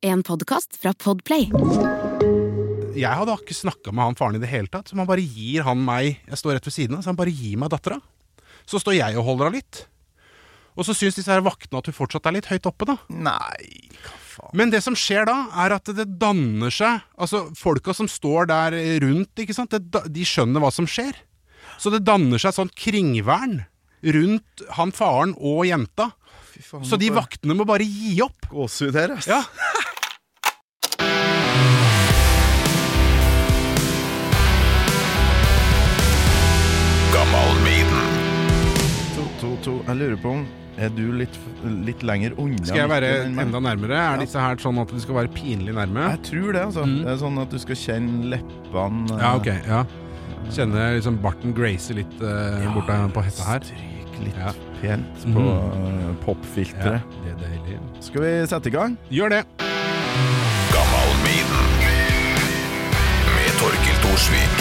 En podkast fra Podplay. Jeg hadde ikke snakka med han faren i det hele tatt. Så man bare gir han meg Jeg står rett ved siden av, så han bare gir meg dattera. Så står jeg og holder av litt. Og så syns disse her vaktene at hun fortsatt er litt høyt oppe, da. Nei, hva faen. Men det som skjer da, er at det danner seg Altså, folka som står der rundt, ikke sant, det, de skjønner hva som skjer. Så det danner seg et sånt kringvern rundt han faren og jenta. Faen, Så de vaktene må bare gi opp. Gåsehud her, ass. Ja. To, to, to. Jeg lurer på om Er du litt, litt lenger unna? Skal jeg være mikken enn meg? enda nærmere? Er disse her sånn at du skal være pinlig nærme? Jeg tror det, altså. Mm. Det er sånn at du skal kjenne leppene Ja, ok. ja Kjenner liksom barten grace litt uh, Ja, borte på hetta her. Stryk litt Ja. Pent på Mm. popfilteret. Ja, det er deilig. Skal vi sette i gang? Gjør det. Med Torkil Thorsvik.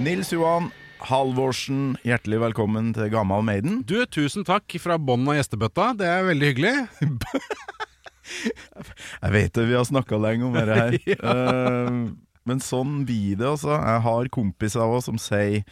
Nils Johan Halvorsen, hjertelig velkommen til Gammal Maiden. Du, tusen takk fra bånn av gjestebøtta. Det er veldig hyggelig. Jeg vet det, vi har snakka lenge om dette her. Eh, men sånn blir det, altså. Jeg har kompiser av oss som sier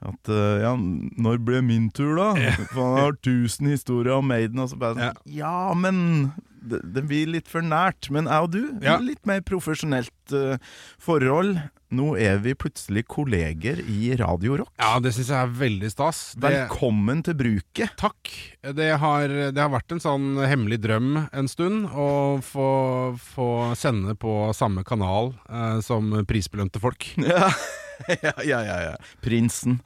at uh, ja, når ble min tur, da? For han har tusen historier om Maiden. Og så bare sånn, ja. men det, det blir litt for nært. Men jeg og du, Ja. litt mer profesjonelt uh, forhold. Nå er vi plutselig kolleger i Radio Rock. Ja, det syns jeg er veldig stas. Det, Velkommen til bruket. takk. Det har, det har vært en sånn hemmelig drøm en stund å få, få sende på samme kanal uh, som prisbelønte folk. Ja, ja, ja, ja, ja. Prinsen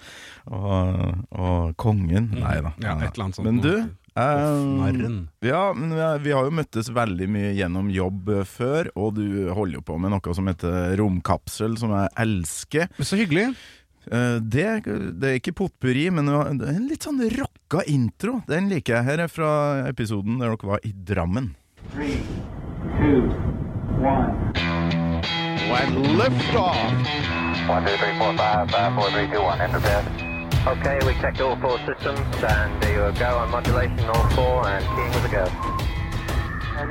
og, og kongen. Nei da. Ja, et eller annet sånt Men du, eh, ja, men vi har- jo møttes veldig mye gjennom jobb eh, før, og du holder jo på med noe som heter Romkapsel, som jeg elsker. Men Så hyggelig. Uh, Det, det er ikke potpurri, men det er en litt sånn rocka intro. Den liker jeg. Her er fra episoden der dere var i Drammen. Three, two, one. One, two, three, four, five, five, four, three, two, one. Enter bed. Okay, we checked all four systems, and there you go on modulation, all four, and keying with a go. Han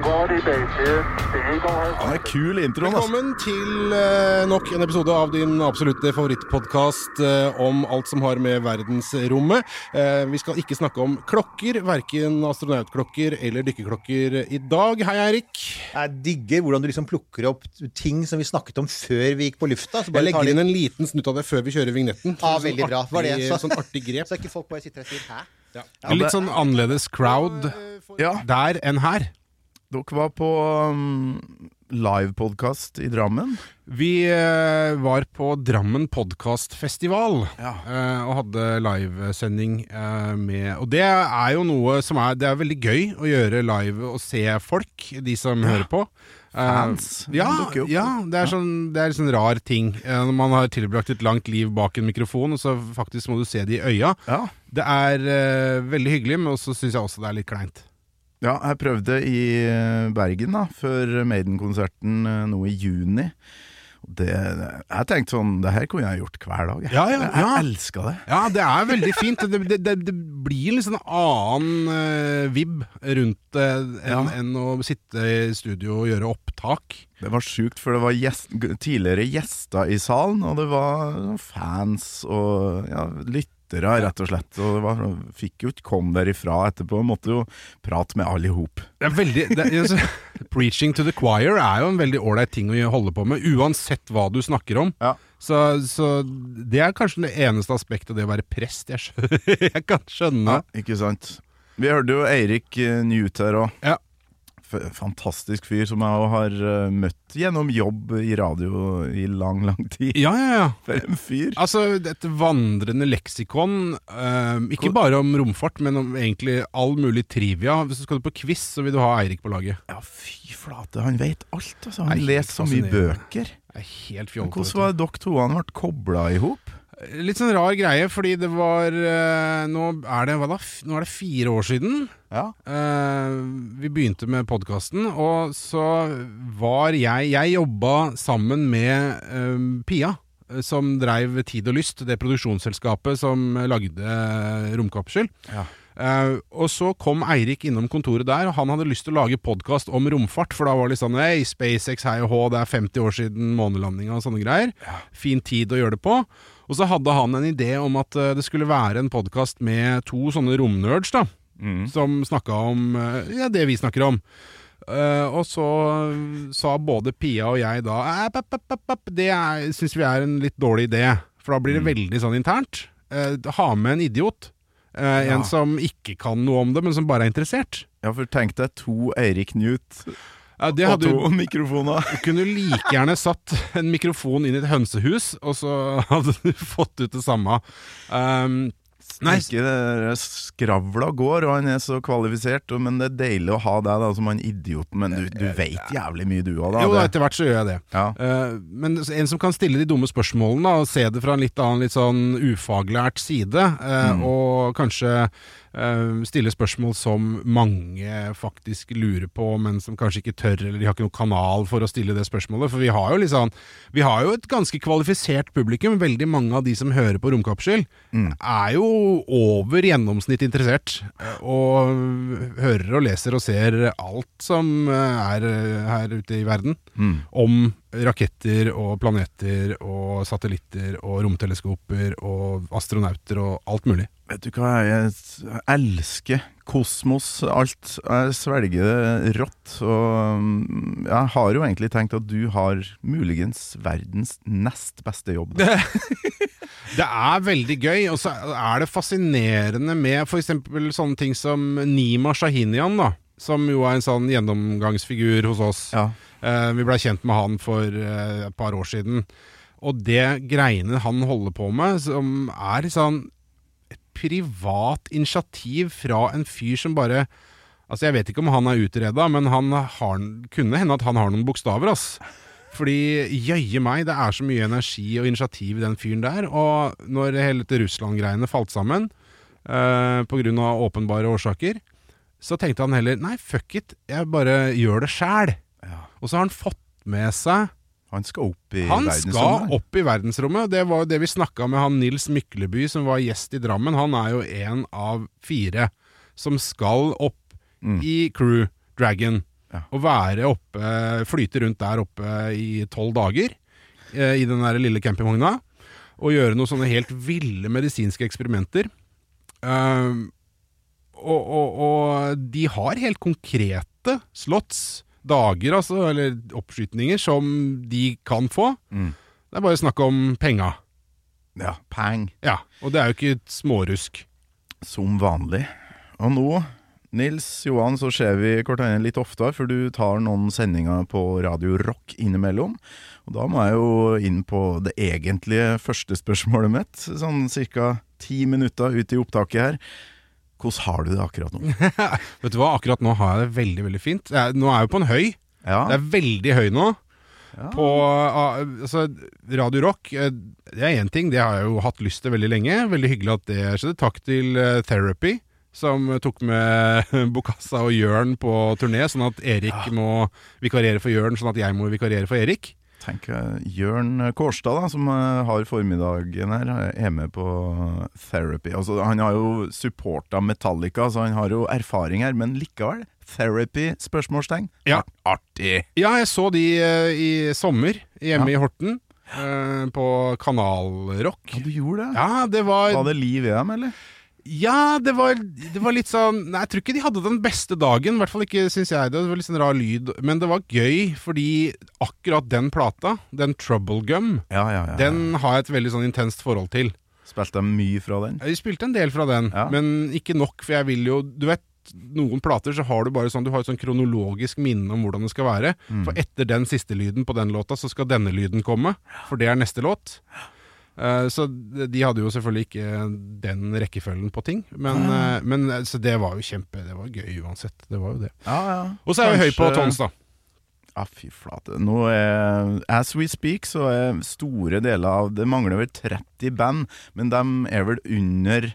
er kul intro. altså. Velkommen til eh, nok en episode av din absolutte favorittpodkast eh, om alt som har med verdensrommet. Eh, vi skal ikke snakke om klokker, verken astronautklokker eller dykkerklokker i dag. Hei, Eirik. Jeg digger hvordan du liksom plukker opp ting som vi snakket om før vi gikk på lufta. Så Jeg bare tar legger inn en liten snutt av det før vi kjører vignetten. Ah, Sånn veldig bra. Var det jeg sa? Sånn artig grep. Så ikke folk bare sitter og sier 'hæ'? Ja. Litt sånn annerledes crowd Ja, der enn her. Dere var på um, livepodkast i Drammen. Vi eh, var på Drammen podkastfestival Ja. eh, og hadde livesending eh, med Og det er jo noe som er Det er veldig gøy å gjøre live og se folk, de som hører på. Eh, Fans ja, dukker ja, det er sånn Det er sånn rar ting. Eh, når man har tilbrakt et langt liv bak en mikrofon, og så faktisk må du se det i øya. Ja. Det er eh, veldig hyggelig, men så syns jeg også det er litt kleint. Ja, jeg prøvde i eh, Bergen da, før Maiden-konserten eh, nå i juni. Det, jeg tenkte sånn, det her kunne jeg gjort hver dag. Jeg, Ja, ja, jeg, ja. elska det. Ja, det er veldig fint. Det, det, det, det blir en sånn annen uh, vibb rundt det enn Ja. en å sitte i studio og gjøre opptak. Det var sjukt, for det var gjest, tidligere gjester i salen, og det var fans og ja, lyttere, rett og slett. Og det var, fikk jo ikke komme derifra etterpå, måtte jo prate med alle i hop. Altså, Preaching to the choir er jo en veldig ålreit ting å holde på med, uansett hva du snakker om. Ja. Så, så det er kanskje det eneste aspektet av det å være prest jeg, skjønner, jeg kan skjønne. Ikke sant? Vi hørte jo Eirik eh, Newt her òg. Ja. Fantastisk fyr som jeg har eh, møtt gjennom jobb i radio i lang, lang tid. Ja, ja, ja. For en fyr. Altså, et vandrende leksikon, eh, ikke bare om romfart, men om egentlig all mulig trivia. Hvis du skal på quiz, så vil du ha Eirik på laget. Ja, fy flate, han vet alt, altså. Han leser så mye bøker. Det er helt fjollete. Hvordan var dere to han ble kobla i hop? Litt sånn rar greie, fordi det var eh, Nå er det da? Nå er det fire år siden. Ja. Eh, vi begynte med podkasten, og så var jeg Jeg jobba sammen med eh, Pia, som dreiv Tid og Lyst, det produksjonsselskapet som lagde Romkapsel. Ja. Uh, og så kom Eirik innom kontoret der, og han hadde lyst til å lage podkast om romfart. For da var det litt sånn Hei, SpaceX, hei og hå, det er 50 år siden månelandinga og sånne greier. Fin tid å gjøre det på. Og så hadde han en idé om at eh, det skulle være en podkast med to sånne romnerds, da. Som snakka om eh, ja, det vi snakker om. Uh, og så sa både Pia og jeg da ap, ap, ap, Det syns vi er en litt dårlig idé, for da blir det veldig sånn internt. Uh, ha med en idiot. Uh, Ja. En som ikke kan noe om det, men som bare er interessert. Ja, for tenk deg to Eirik Knut Ja, det og to mikrofoner. Du kunne like gjerne satt en mikrofon inn i et hønsehus, og så hadde du fått ut det samme. Um, nei, Ikke det skravla går, og han er så kvalifisert, men det er deilig å ha deg da som han idioten. Men du, du veit jævlig mye, du òg, da. jo, etter hvert så gjør jeg det. Ja. Uh, men en som kan stille de dumme spørsmålene og se det fra en litt annen litt sånn ufaglært side, eh, og kanskje eh, stille spørsmål som mange faktisk lurer på, men som kanskje ikke tør, eller de har ikke noen kanal for å stille det spørsmålet. For vi har jo sånn Vi har jo et ganske kvalifisert publikum. Veldig mange av de som hører på Romkapsel, er jo over gjennomsnitt interessert. eh, Og hører og leser og ser alt som eh, er eh, her ute i verden Mm. om raketter og planeter og satellitter og romteleskoper og astronauter og alt mulig. Vet du hva, jeg elsker kosmos, alt. Jeg svelger det rått. Og mm, jeg har jo egentlig tenkt at du har muligens verdens nest beste jobb. Det, Det er veldig gøy, og så er det fascinerende med f.eks. sånne ting som Nima Shahinian, da. Som jo er en sånn gjennomgangsfigur hos oss. Ja. Eh, vi blei kjent med han for eh, et par år siden. Og det greiene han holder på med, som er sånn et privat initiativ fra en fyr som bare Altså, jeg vet ikke om han er utreda, men han har, kunne hende at han har noen bokstaver, ass. Fordi jøye meg, det er så mye energi og initiativ i den fyren der. Og når hele dette Russland-greiene falt sammen, eh, av åpenbare årsaker, så tenkte han heller nei, fuck it, jeg bare gjør det sjæl. Og så har han fått med seg Han skal opp i Han verdensrommet. skal opp i verdensrommet. Det var jo det vi snakka med han Nils Mykleby, som var gjest i Drammen. Han er jo en av fire som skal opp Mm. i Crew Dragon. Ja. Og være oppe, flyte rundt der oppe i tolv dager. Eh, I den der lille campingvogna. Og gjøre noen sånne helt ville medisinske eksperimenter. Um, og, og, og de har helt konkrete slots, dager altså, eller oppskytninger, som de kan få. Mm. Det er bare snakk om penga. Ja, pang. Ja, og det er jo ikke et smårusk. Som vanlig. Og nå, Nils Johan, så ser vi hverandre litt oftere, for du tar noen sendinger på Radio Rock innimellom. Og da må jeg jo inn på det egentlige første spørsmålet mitt, sånn ca. ti minutter ut i opptaket her. Hvordan har du det akkurat nå? Vet du hva, akkurat nå har jeg det veldig, veldig fint. Jeg, nå er jeg jo på en høy. Ja, Det er veldig høy nå. ja. På ah, altså, Radio Rock, eh, det er én ting, det har jeg jo hatt lyst til veldig lenge. Veldig hyggelig at det skjedde. Takk til eh, Therapy, som tok med Bokassa og Jørn på turné, sånn at Erik må vikariere for Jørn, sånn at jeg må vikariere for Erik. Tenk Jørn Kårstad, da, som eh, har formiddagen her, er med på therapy. Altså, han har jo supporta Metallica, så han har jo erfaring her, men likevel. Therapy? Spørsmålstegn. Ja. Artig. Ja, jeg så de eh, i sommer hjemme i Horten, eh, på Kanalrock. Ja, du gjorde det? Ja, det var Var det liv i dem, eller? Ja, det var, det var litt sånn Nei, jeg tror ikke de hadde den beste dagen. I hvert fall ikke syns jeg det. Var litt sånn rar lyd. Men det var gøy, fordi akkurat den plata, den Trouble Gum, Ja, ja, ja. den har jeg et veldig sånn intenst forhold til. Spilte de mye fra den? Vi spilte en del fra den, men ikke nok, for jeg vil jo Du vet, noen plater så har du bare sånn Du har et sånn kronologisk minne om hvordan det skal være. Mm. For etter den siste lyden på den låta, så skal denne lyden komme. For det er neste låt. Eh, så de de hadde jo selvfølgelig ikke den rekkefølgen på ting. Men, mm. men eh, så det var jo kjempe Det var gøy uansett. Det var jo det. Ja, ja. Og så er vi høy på tons, da. Ja, fy flate. Nå er As we speak, så er store deler av Det mangler vel 30 band, men de er vel under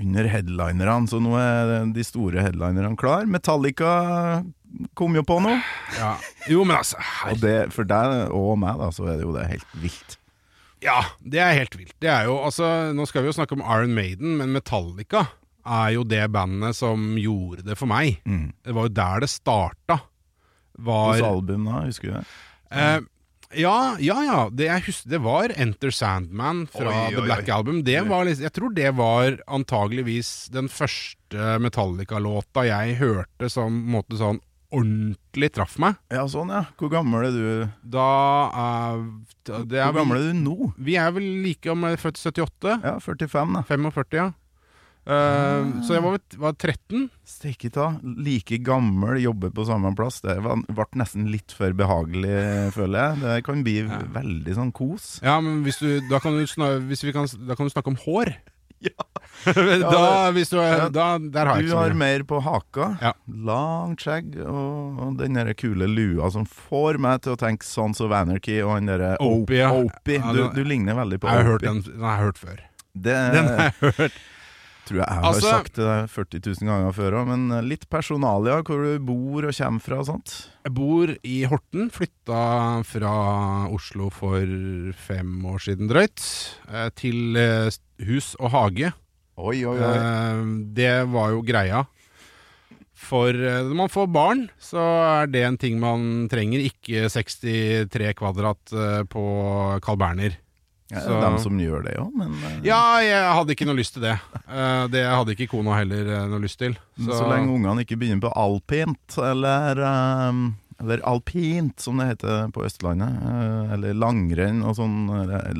under headlinerne, så nå er de store headlinerne klar. Metallica kom jo på nå. Ja. Jo, men altså Og det, for deg og meg, da, så er det jo det helt vilt. Ja, det er helt vilt. Det er jo altså Nå skal vi jo snakke om Iron Maiden, men Metallica er jo det bandet som gjorde det for meg. Mm. Det var jo der det starta. Var album da, husker du det? Eh, ja, ja, ja. Det, husker, det var Enter Sandman fra Oi, oi, The Black oi. Album. Det var, liksom- jeg tror det var antageligvis den første Metallica-låta jeg hørte som måte sånn ordentlig traff meg. Ja, sånn ja. Hvor gammel er du? Da eh, det er, Hvor gammel er du nå? Vi er vel like om jeg er født i 78? Ja, 45 da. 45, ja. Uh, Ah. Så jeg var, var 13. Steike ta. Like gammel, jobber på samme plass. Det ble nesten litt for behagelig, føler jeg. Det kan bli veldig sånn kos. Ja, men hvis du, da, kan du sna, hvis vi kan, da kan du snakke om hår. Ja. da, hvis du er, da, der har jeg Du ikke så har mer på haka. Ja. Langt skjegg og, og den der kule lua som får meg til å tenke Sons of Anarchy og han derre Opie. Opie. Du, du ligner veldig på Opie. den, den har jeg hørt før. Det Den har jeg hørt. Tror jeg jeg har Altså- sagt det 40 000 ganger før òg, men eh, litt personalia, hvor du bor og kommer fra og sånt. Jeg bor i Horten. Flytta fra Oslo for fem år siden drøyt. eh, Til eh, hus og hage. Oi, oi, oi. Det var jo greia. For når man får barn, så er det en ting man trenger. Ikke 63 kvadrat på Carl Berner. Ja, det er dem som gjør det òg, men uh... Ja, jeg hadde ikke noe lyst til det. Uh, Det hadde ikke kona heller eh, noe lyst til. så, lenge ungene ikke begynner på alpint, eller um eller alpint, som det heter på Østlandet. Eller langrenn og sånn eh,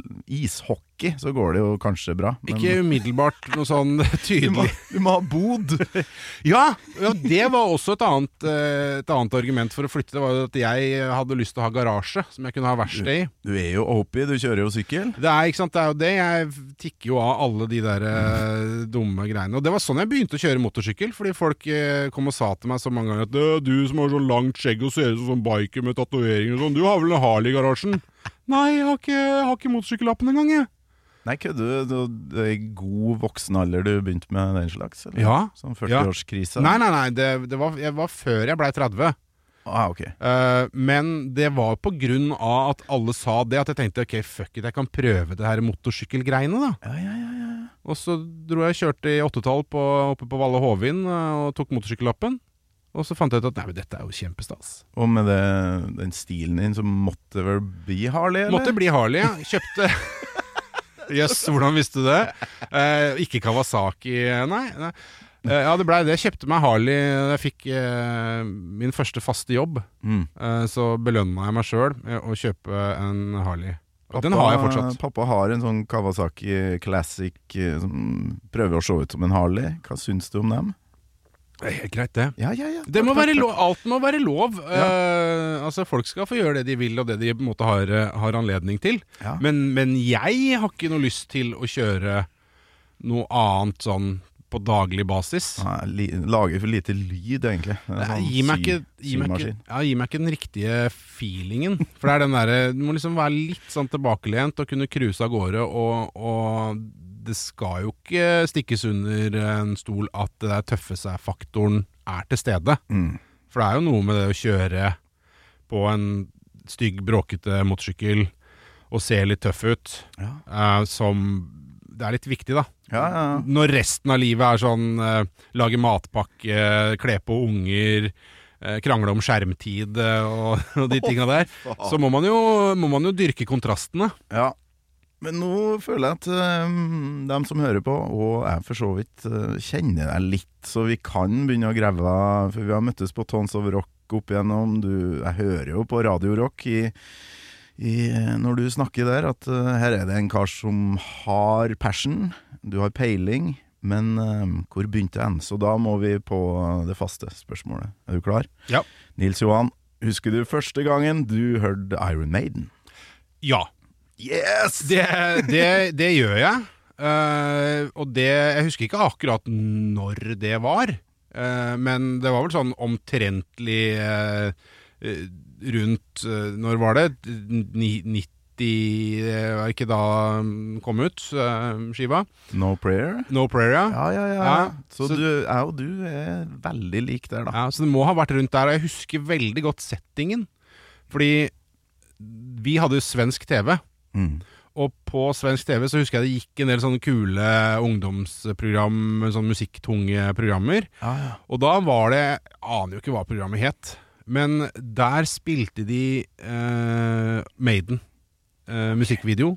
ishockey, så går det jo kanskje bra. men- Ikke umiddelbart noe sånn du, må, tydelig. du må ha bod! Ja, ja, det var også et annet, eh, et annet argument for å flytte. Det var jo at jeg hadde lyst til å ha garasje som jeg kunne ha verksted i. Du er jo Opie, du kjører jo sykkel. Det er, ikke sant, det er jo det. Jeg tikker jo av alle de der eh, dumme greiene. Og det var sånn jeg begynte å kjøre motorsykkel. Fordi folk eh, kom og sa til meg så mange ganger at «Det er du som har så langt skjegg og ser ut som biker med tatoveringer og sånn, du har vel en Harley i garasjen? Nei, jeg har ikke, jeg har ikke motorsykkellappen engang, jeg. Nei, kødder du? Det er i god voksen alder du begynte med den slags? Eller? Ja. Sånn 40-årskrise? Nei, nei, nei, det, det var, jeg var før jeg blei 30. Ah, ok. uh, men det var på grunn av at alle sa det, at jeg tenkte ok, fuck it, jeg kan prøve det her motorsykkelgreiene, da. Ja, ja, ja, ja. Og så dro jeg og kjørte i åttetall oppe på Valle Hovin eh, og tok motorsykkellappen. Og så fant jeg ut at nei, men dette er jo kjempestas. Og med det, den stilen din, så måtte vel bli Harley, eller? Måtte bli Harley, ja. Kjøpte Jøss, hvordan visste du det? Eh, ikke Kawasaki, nei. nei. Eh, ja, det blei det. Jeg kjøpte meg Harley da jeg fikk eh, min første faste jobb. Mm. Eh, så belønna jeg meg sjøl med å kjøpe en Harley. Og den har jeg fortsatt. Pappa har en sånn Kawasaki Classic eh, som prøver å se ut som en Harley. Hva syns du om dem? Er greit, det. Ja, ja, ja. Det må være lov, alt må være lov. Uh, altså Folk skal få gjøre det de vil, og det de på en måte har, eh, har anledning til. Men, men jeg har ikke noe lyst til å kjøre noe annet sånn på daglig basis. Nei, lager for lite lyd, egentlig. Nei, sånn gi, meg ikke, gi, meg ikke, ja, gi meg ikke den riktige feelingen. For det er den derre Du må liksom være litt sånn tilbakelent og kunne cruise av gårde, og, og det skal jo ikke stikkes under en stol at det der tøffe seg-faktoren er til stede. Mm. For det er jo noe med det å kjøre på en stygg, bråkete motorsykkel og se litt tøff ut, Ja. uh, som Det er litt viktig, da. Ja, ja. Når resten av livet er sånn uh, lage matpakke, kle på unger, eh, krangle om skjermtid og, og de tinga der, så må man, jo, må man jo dyrke kontrastene. ja. Men nå føler jeg at um, dem som hører på, og jeg for så vidt, uh, kjenner deg litt, så vi kan begynne å grave. For vi har møttes på Tons of Rock opp igjennom. Du, jeg hører jo på Radio Rock i, i, når du snakker der, at uh, her er det en kar som har passion, du har peiling. Men uh, hvor begynte en? Så da må vi på det faste spørsmålet. Er du klar? Ja. Nils Johan, husker du første gangen du hørte Iron Maiden? Ja, Yes! det, det, det gjør jeg. Uh, og det Jeg husker ikke akkurat når det var, uh, men det var vel sånn omtrentlig eh, rundt Når var det? Ni- 90 Det var ikke da den kom ut, skiva? No Prayer? No Prayer, ja. Ja, ja, ja. Ja, så, så- du, jeg og du er veldig lik der, da. ja. Så det må ha vært rundt der. Og jeg husker veldig godt settingen. Fordi vi hadde jo svensk TV. Mm. Og på svensk TV så husker jeg det gikk en del sånne kule ungdomsprogram, sånne musikktunge programmer. Ja, ja. Og da var det Jeg aner jo ikke hva programmet het, men der spilte de eh, Maiden. Eh, musikkvideo.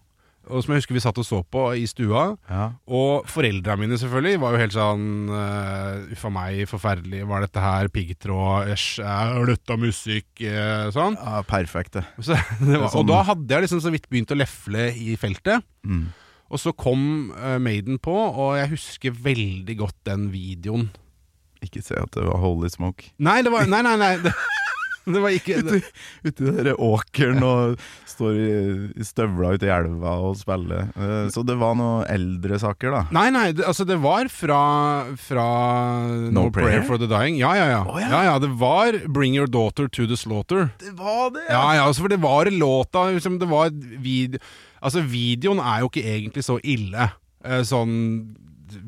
Og som jeg husker vi satt og så på i stua. ja. Og foreldra mine selvfølgelig var jo helt sånn uh, Uff a meg, forferdelig. Var dette her piggtråd? Æsj, dette musikk? Uh, sånn. ja perfekt, det. Så, det var, sånn- og da hadde jeg liksom så vidt begynt å lefle i feltet. Mm. Og så kom uh, Maiden på, og jeg husker veldig godt den videoen. Ikke si at det var Holy Smoke. Nei, det var Nei, nei, nei. Det, var ikke det, Ute i den åkeren og står i, i støvla ute i elva og spiller. Uh, Så det var noen eldre saker, da. Nei, nei, det, altså det var fra, fra No, No Prayer? Prayer? for the Dying. Ja, ja, ja. Oh, ja. ja, ja. Det var Bring Your Daughter to the Slaughter. Det var det! Ja, ja, altså for det var låta liksom, Det var video Altså, videoen er jo ikke egentlig så ille, Uh, sånn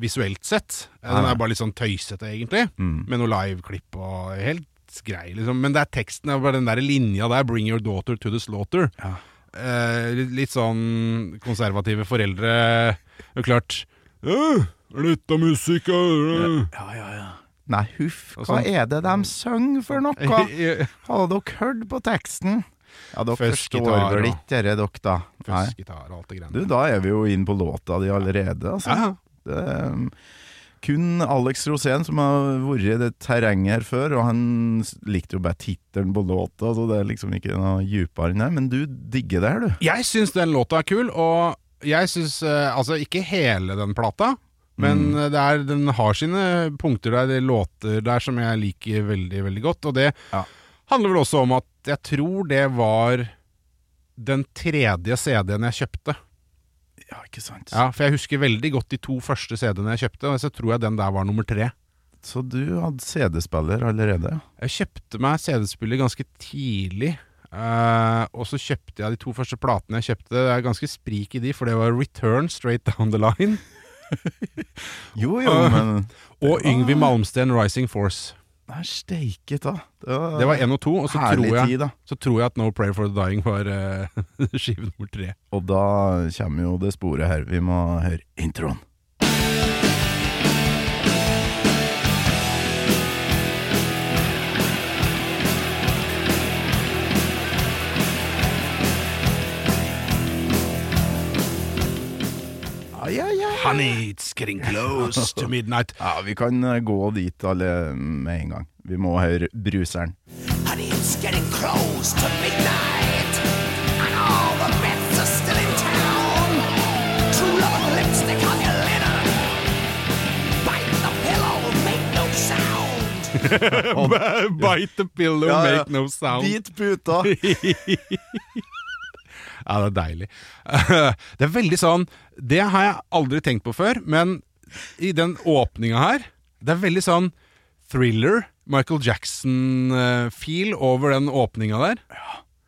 visuelt sett. Eh, Den er bare litt sånn tøysete, egentlig, Mm. med noe liveklipp og helt grei, liksom. Men det er teksten, det er bare den der linja der, 'Bring your daughter to the slaughter'. Ja. Eh, litt, litt sånn konservative foreldre. Det er klart «Øh, 'Litt av musikk? øh?» Ja, ja, ja. Nei, huff, hva sånn. er det de synger for noe? Hadde dere hørt på teksten? Ja, dere Først forstår vel ikke dere, dere, da? Først gitar og alt det Du, greiene. da er vi jo inn på låta di allerede, altså. Ja, Det um, kun Alex Rosén som har vært i det terrenget her før, og han likte jo bare tittelen på låta, så det er liksom ikke noe dypere enn det. Men du digger det her, du. Jeg syns den låta er kul, og jeg syns eh, Altså, ikke hele den plata, men Mm. det er, den har sine punkter der, det er låter der som jeg liker veldig, veldig godt. Og det Ja. handler vel også om at jeg tror det var den tredje CD-en jeg kjøpte. Ja, ikke sant? Ja, For jeg husker veldig godt de to første CD-ene jeg kjøpte, og så tror jeg den der var nummer tre. Så du hadde CD-spiller allerede? Jeg kjøpte meg CD-spiller ganske tidlig. Uh, og så kjøpte jeg de to første platene jeg kjøpte. Det er ganske sprik i de, for det var Return Straight Down the Line Jo, jo, men... men og Yngvi Malmsten Rising Force. Nei, steiket, da. Det var, Det var én og to, og så tror, jeg, tid, så tror jeg at No Prayer for the Dying var uh, skive nummer tre. Og da kommer jo det sporet her. Vi må høre introen. Honey, it's getting close to midnight. Ja, vi kan eh, gå dit alle med en gang. Vi må høre bruseren. Honey, it's getting close to midnight, and all the bets are still in town. True love lipstick on your linen. Bite the pillow, make no sound. Bite the pillow, Ja, ja. make no sound. Bit puta! Ja, det er deilig. Det er veldig sånn Det har jeg aldri tenkt på før, men i den åpninga her Det er veldig sånn thriller, Michael Jackson-feel over den åpninga der.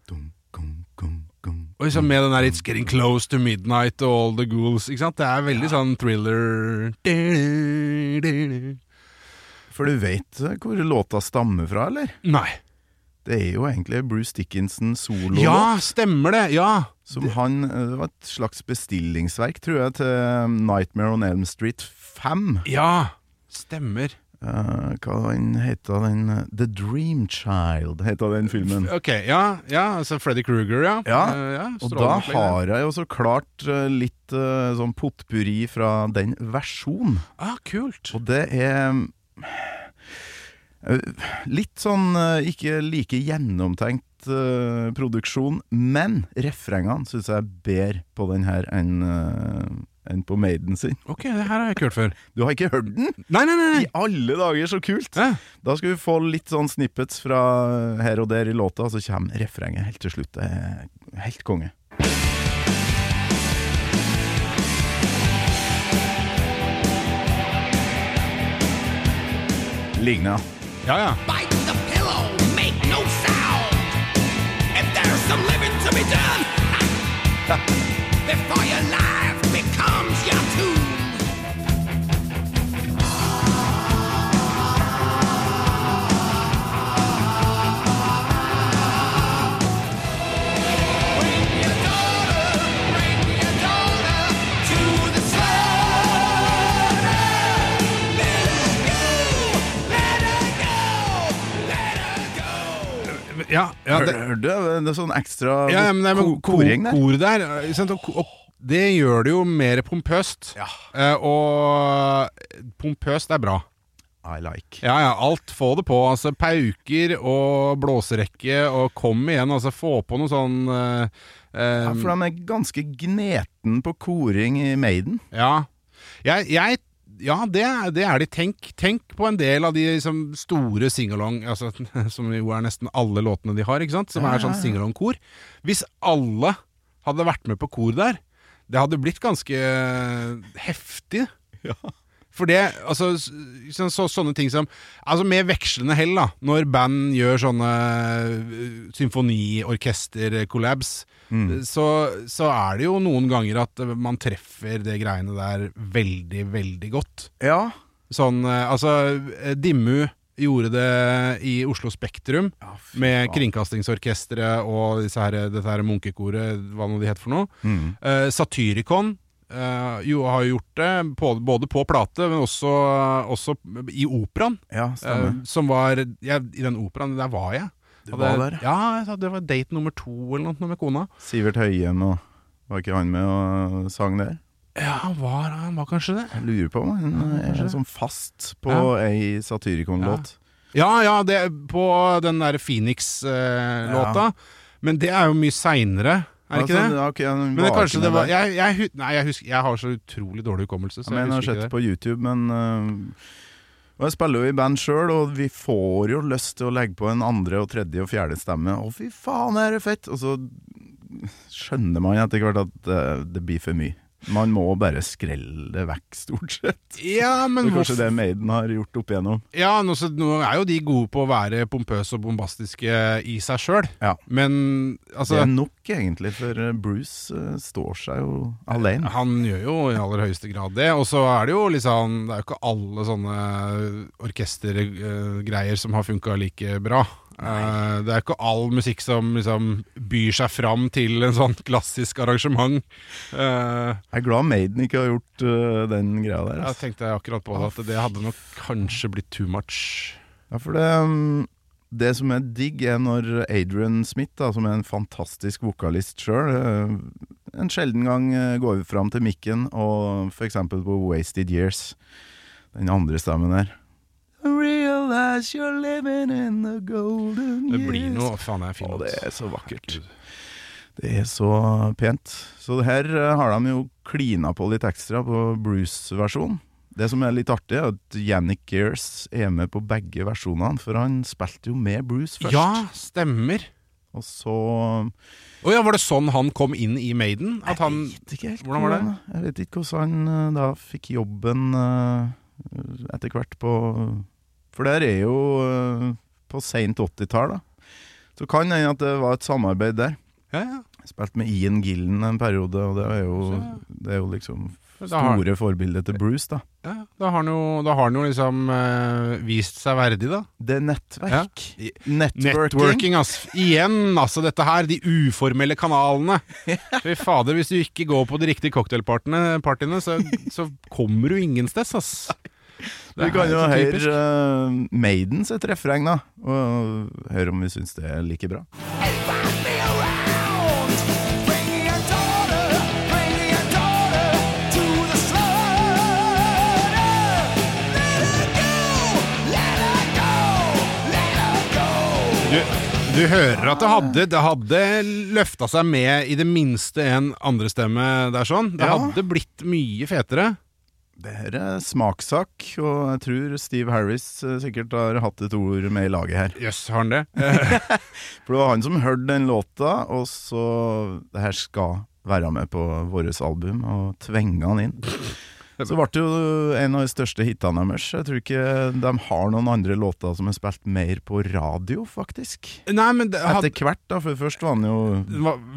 Dum, gum, gum, gum. Og liksom med den der 'It's getting close to midnight' og 'All the ghouls'. Ikke sant? Det er veldig sånn thriller For du vet eh, hvor låta stammer fra, eller? Nei. Det er jo egentlig Bruce Dickinson solo. Ja, stemmer det! Ja. Som han eh, Det var et slags bestillingsverk, tror jeg, til um, Nightmare on Elm Street 5. Ja, stemmer. Uh, hva den heter den? eh, The Dream Child heter den filmen. Ok, ja, ja altså Freddy Krueger, ja. Ja, Uh, ja Og da har jeg jo så klart uh, litt eh, sånn potpurri fra den versjonen. Ah, kult. Og det er eh, litt sånn eh, ikke like gjennomtenkt eh, produksjon, men refrengene syns jeg er bedre på den her enn eh, enn på Maiden sin. Ok, det her har jeg ikke hørt før. Du har ikke hørt den? Nei, nei, nei! I alle dager, så kult! Ja. Da skal vi få litt sånn snippets fra her og der i låta, så kommer refrenget helt til slutt. Det er helt konge. Ligner, Ja, ja. Bite the pillow, make no sound. If there's some living to be done, before your life Ja, ja, det, Hørte du? Det er sånn ekstra ja, men, nei, men ko koring der. Kor der. sant? Og, og det gjør det jo mer pompøst. Ja. Eh, og pompøst er bra. I like. Ja, ja, alt. Få det på. Altså Pauker og blåserekke, og kom igjen. Altså Få på noe sånn eh, eh, Ja, for de er ganske gneten på koring i Maiden. Ja, jeg, jeg ja, det, det er de. Tenk, tenk på en del av de liksom, store singalong, altså, som jo er nesten alle låtene de har, som Ja, er sånn ja, ja. singalong-kor. Hvis alle hadde vært med på kor der, det hadde blitt ganske heftig. For det, altså så, så, Sånne ting som Altså Med vekslende hell, da når band gjør sånne uh, symfoniorkester-collabs, Mm. så, så er det jo noen ganger at man treffer det greiene der veldig, veldig godt. Ja. Sånn Altså, Dimmu gjorde det i Oslo Spektrum. ja, Med. Kringkastingsorkesteret og disse her, dette her munkekoret, hva nå de het for noe. Mm. Uh, Satyricon uh, jo, har gjort det, på, både på plate, men også, også i operaen. Ja. Uh, som var jeg, I den operaen, der var jeg. Du var der? Ja, det var date nummer to eller noe med kona. Sivert Høyem og Var ikke han med og sang der? Ja, han var, han var kanskje det. Jeg lurer på om han er sånn fast på Ja. ei Satyricon-låt. Ja, ja, det på den der Phoenix-låta. Men det er jo mye seinere, er ikke Altså, det? ja, Men det, kanskje det var jeg, jeg, Nei, jeg husker Jeg har så utrolig dårlig hukommelse, så jeg jeg har sett det. på YouTube, men uh, Og jeg spiller jo i band sjøl, og vi får jo lyst til å legge på en andre og tredje og fjerde stemme. Å, fy faen, er det fett! Og så skjønner man etter hvert at uh, det blir for mye. Man må bare skrelle det vekk, stort sett. Ja, men Det er kanskje det Maiden har gjort opp igjennom. Ja, nå, så, nå er jo de gode på å være pompøse og bombastiske i seg sjøl, Ja. men altså det er nok, egentlig, for øh, Bruce uh, står seg jo alene. Han gjør jo i aller høyeste grad det. Og så er det jo liksom Det er jo ikke alle sånne orkestergreier som har funka like bra. Eh, det er ikke all musikk som liksom byr seg fram til en sånn klassisk arrangement. Uh, Jeg er glad Maiden ikke har gjort uh, den greia der. jeg altså. tenkte akkurat på det, at det hadde nok kanskje blitt too much. Ja, for det, um, det som er digg, er når Adrian Smith, da, som er en fantastisk vokalist sjøl, en sjelden gang går fram til mikken, og for eksempel på Wasted Years, den andre stemmen der Realize you're living in the golden years. Det blir noe Faen, meg fint. Å, det er så vakkert. Det er så pent. Så her eh, har de jo klina på litt ekstra på Bruce-versjonen. Det som er litt artig, er at Yannick Gears er med på begge versjonene, for han spilte jo med Bruce først. Ja, stemmer. Og så Å ja, var det sånn han kom inn i Maiden? At han Jeg vet ikke helt Hvordan var det? Jeg vet ikke hvordan han eh, da fikk jobben eh, etter hvert på For der er jo eh, på seint 80-tall, da. Så kan hende at det var et samarbeid der. Ja, ja. Spilt med Ian Gillen en periode, og det er jo, det er jo liksom store forbildet til Bruce, da. Ja, da har han jo, liksom eh, vist seg verdig, da. Det er nettverk. Ja. Networking. Networking, ass. Igjen, altså, dette her. De uformelle kanalene. Fy fader, hvis du ikke går på de riktige cocktailpartiene, så, så kommer du ingensteds, ass. Vi kan jo høre uh, Maiden sitt refreng, da. Og høre om vi syns det er like bra. Invite me around. Bring your daughter, bring your daughter to the slaughter. Let her go, let her go, let her go. Du, du hører at det hadde, det hadde løfta seg med i det minste en andrestemme der sånn. Det Ja. hadde blitt mye fetere. Det her er smakssak, og jeg tror Steve Harris eh, sikkert har hatt et ord med i laget her. Jøss, har han det? For det var han som hørte den låta, og så Det her skal være med på vårt album, og tvinge han inn. Så ble det jo en av de største hitene deres. Jeg tror ikke de har noen andre låter som er spilt mer på radio, faktisk. Nei, men det hadde, Etter hvert, da, for først var han jo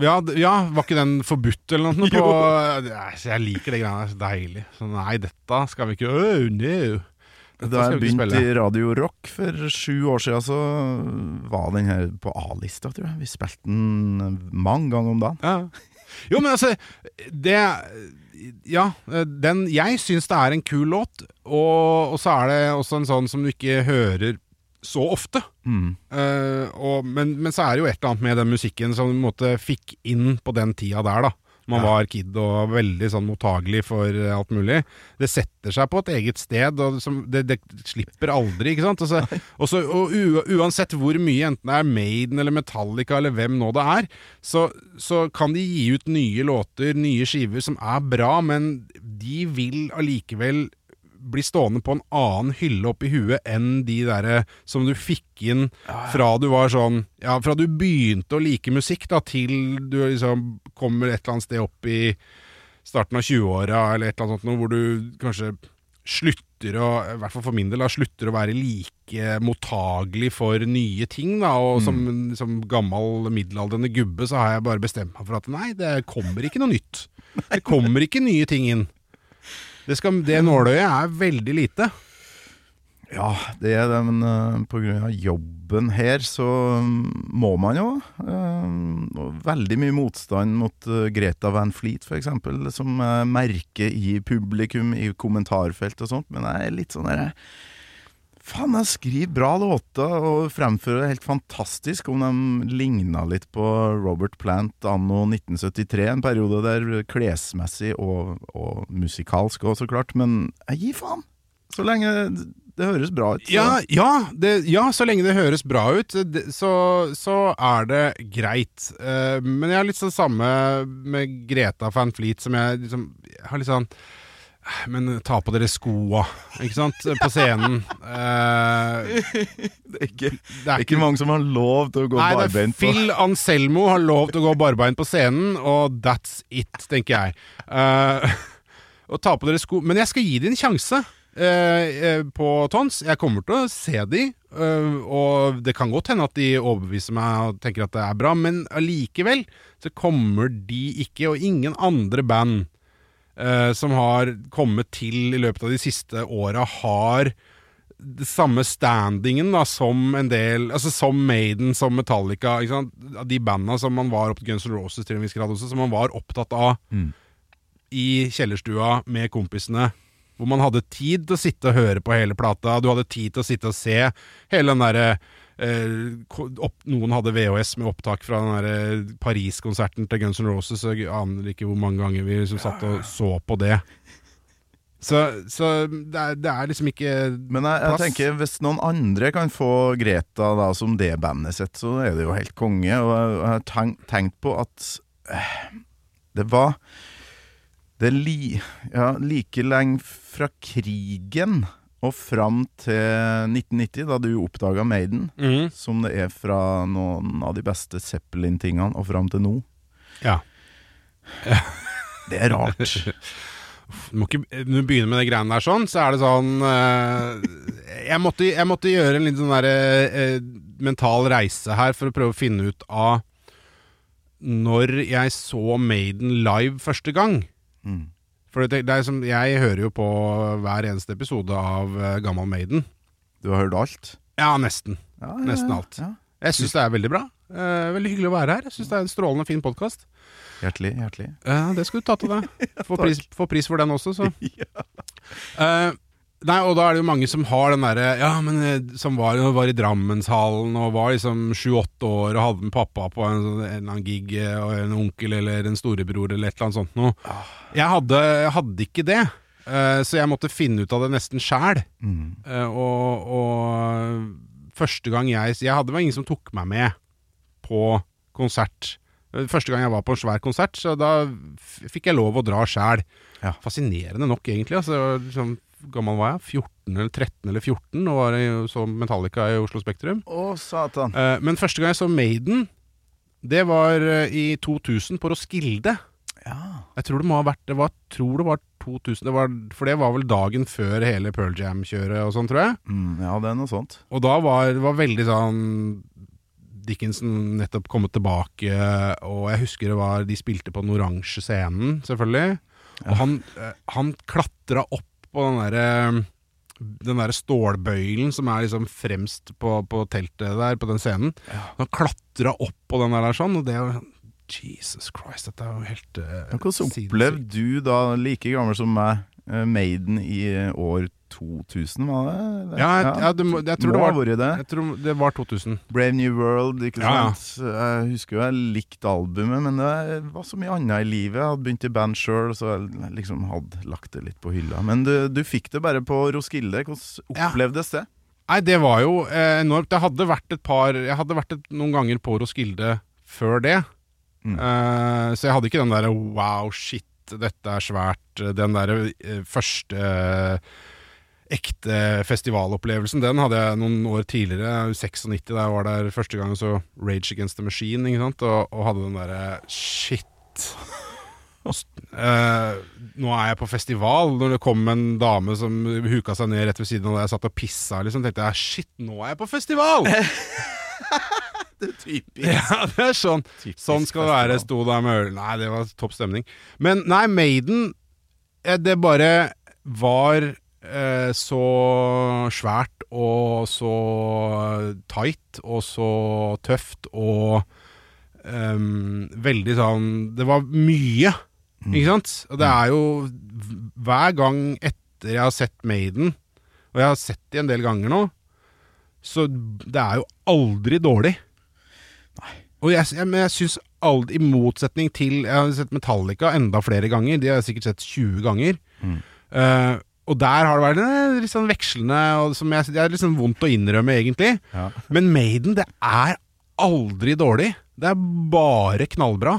Ja, ja, var ikke den forbudt eller noe? På, jeg liker det greiene der. Så deilig. Så nei, dette skal vi ikke Oh, no. Da jeg begynte i Radio Rock for sju år siden, så var den her på A-lista, tror jeg. Vi spilte den mange ganger om dagen. Ja. Jo, men altså Det Ja, den Jeg syns det er en kul låt, og, og så er det også en sånn som du ikke hører så ofte. Mm. Uh, og, men, men så er det jo et eller annet med den musikken som du måtte fikk inn på den tida der, da. Man var kid og veldig sånn mottagelig for eh, alt mulig. Det setter seg på et eget sted, og som, det, det slipper aldri, ikke sant. Også, også, og uansett hvor mye, enten det er Maiden eller Metallica eller hvem nå det er, så, så kan de gi ut nye låter, nye skiver som er bra, men de vil allikevel bli stående på en annen hylle oppi huet enn de derre som du fikk inn fra du var sånn Ja, fra du begynte å like musikk, da, til du liksom kommer et eller annet sted opp i starten av 20-åra, eller et eller annet sånt hvor du kanskje slutter å, i hvert fall for min del, da, slutter å være like mottagelig for nye ting. Da, og som, som gammel middelaldrende gubbe så har jeg bare bestemt meg for at nei, det kommer ikke noe nytt. Det kommer ikke nye ting inn. Det, skal, det nåløyet er veldig lite. Ja, det er det, men uh, grunn av jobben her så um, må man jo. Uh, veldig mye motstand mot uh, Greta Van Fleet, eksempel, som uh, merker i publikum, i kommentarfelt og sånt, men jeg er litt sånn der Faen, jeg skriver bra låter og fremfører det helt fantastisk om de ligna litt på Robert Plant anno 1973, en periode der klesmessig og, og musikalsk òg, så klart, men jeg gir faen! Så lenge det høres bra ut. så- Ja, ja, det, ja, så lenge det høres bra ut, det, så, så er det greit. Uh, men jeg har litt sånn samme med Greta Van Fleet, som jeg liksom jeg har litt sånn Men ta på dere skoa, ikke sant? På scenen. Eh, Det er ikke, det er ikke mange som har lov til å gå Nei, er barbeint på Phil Anselmo har lov til å gå barbeint på scenen, og that's it, tenker jeg. Eh, og ta på dere sko Men jeg skal gi dem en sjanse eh, eh, på Tons. Jeg kommer til å se de, eh, og det kan godt hende at de overbeviser meg og tenker at det er bra, men allikevel så kommer de ikke, og ingen andre band eh, som har kommet til i løpet av de siste åra, har det samme standingen da, som en del Altså som Maiden, som Metallica. Ikke sant? De banda som man var opp Guns N' Roses til en viss grad også, som man var opptatt av Mm. i kjellerstua med kompisene. Hvor man hadde tid til å sitte og høre på hele plata. Du hadde tid til å sitte og se hele den derre eh, opp, Noen hadde VHS med opptak fra den Paris-konserten til Guns N' Roses. Så Jeg aner ikke hvor mange ganger vi liksom satt og så på det. Så, så det, er, det er liksom ikke Men jeg, jeg plass. tenker hvis noen andre kan få Greta da som det bandet sitt, så er det jo helt konge. Og jeg, jeg har tenkt, tenkt på at eh, det var Det er li, ja, like lenge fra krigen og fram til 1990, da du oppdaga Maiden, mm. som det er fra noen av de beste Zeppelin-tingene og fram til nå. Ja. Det er rart. Du må ikke, du begynner med de greiene der sånn, så er det sånn eh, jeg, måtte, jeg måtte gjøre en litt sånn der, eh, mental reise her for å prøve å finne ut av når jeg så Maiden live første gang. Mm. For det, det er som, jeg hører jo på hver eneste episode av uh, Gammal Maiden. Du har hørt alt? Ja, nesten. Ja, Nesten alt. Ja. Jeg syns det er veldig bra. Uh, veldig hyggelig å være her. Jeg syns det er en strålende fin podkast. Hjertelig, hjertelig. uh, det skal du ta til deg. Få pris, pris for den også, så. Eh, nei, og da er det jo mange som har den derre Ja, men eh, som var, var i Drammenshallen og var liksom sju-åtte år og hadde med pappa på en, sånn- en eller annen gig, eh, og en onkel eller en storebror eller et eller annet sånt noe. Jeg hadde, hadde ikke det. eh, så jeg måtte finne ut av det nesten sjæl. Mm. Og, og første gang jeg Jeg hadde var ingen som tok meg med på konsert. Første gang jeg var på en svær konsert, så da fikk jeg lov å dra sjæl. Ja. Fascinerende nok, egentlig. Altså, liksom, gammel var jeg? 14 eller 13 eller 14, og var jeg så Metallica i Oslo Spektrum. Å, satan. Eh, men første gang jeg så Maiden, det var eh, i 2000 på Roskilde. Ja. Jeg tror det må ha vært Det var, tror det var 2000 det var, For det var vel dagen før hele Pearl Jam-kjøret og sånn, tror jeg. Mm, ja, det er noe sånt. Og da var det veldig sånn Dickinson nettopp kommet tilbake, og jeg husker det var De spilte på den oransje scenen, selvfølgelig. Og han, eh, han klatra opp på den derre den der stålbøylen som er liksom fremst på, på teltet der, på den scenen. Han klatra opp på den der sånn, og det er jo Jesus Christ, dette er jo helt uh, Hvordan opplevde du da, like gammel som meg, eh, Maiden i eh, år 2000, var det? Ja, jeg, ja, det, jeg tror det var det. Jeg tror det var 2000. Brave New World, ikke Ja, ja. sant? Jeg husker jo jeg likte albumet, men det var så mye annet i livet. Jeg hadde begynt i band sjøl, så jeg liksom hadde lagt det litt på hylla. Men du, du fikk det bare på Roskilde. Hvordan opplevdes det? Nei, det var jo eh, enormt. Jeg hadde vært et par Jeg hadde vært et, noen ganger på Roskilde før det. Mm. Uh, så jeg hadde ikke den derre wow, shit, dette er svært. Den derre uh, første eh, ekte festivalopplevelsen, den hadde jeg noen år tidligere. 96, da jeg var der første gang og så Rage Against the Machine, ikke sant? Og, og hadde den derre shit. Uh, nå er jeg på festival. Når det kom en dame som huka seg ned rett ved siden av der jeg satt og pissa, liksom, tenkte jeg shit, nå er jeg på festival! Typisk. ja, det er sånn. Sånn skal det være. Sto der med øl Nei, det var topp stemning. Men nei, Maiden eh, Det bare var så svært og så tight og så tøft og um, veldig sånn Det var mye, ikke sant? Og det er jo Hver gang etter jeg har sett Maiden, og jeg har sett de en del ganger nå, så det er jo aldri dårlig. Og jeg, jeg, men jeg syns aldri, i motsetning til Jeg har sett Metallica enda flere ganger. De har jeg sikkert sett 20 ganger. Eh, og der har det vært eh, litt sånn vekslende, og som jeg, det er litt sånn vondt å innrømme, egentlig. Ja. Men Maiden, det er aldri dårlig. Det er bare knallbra.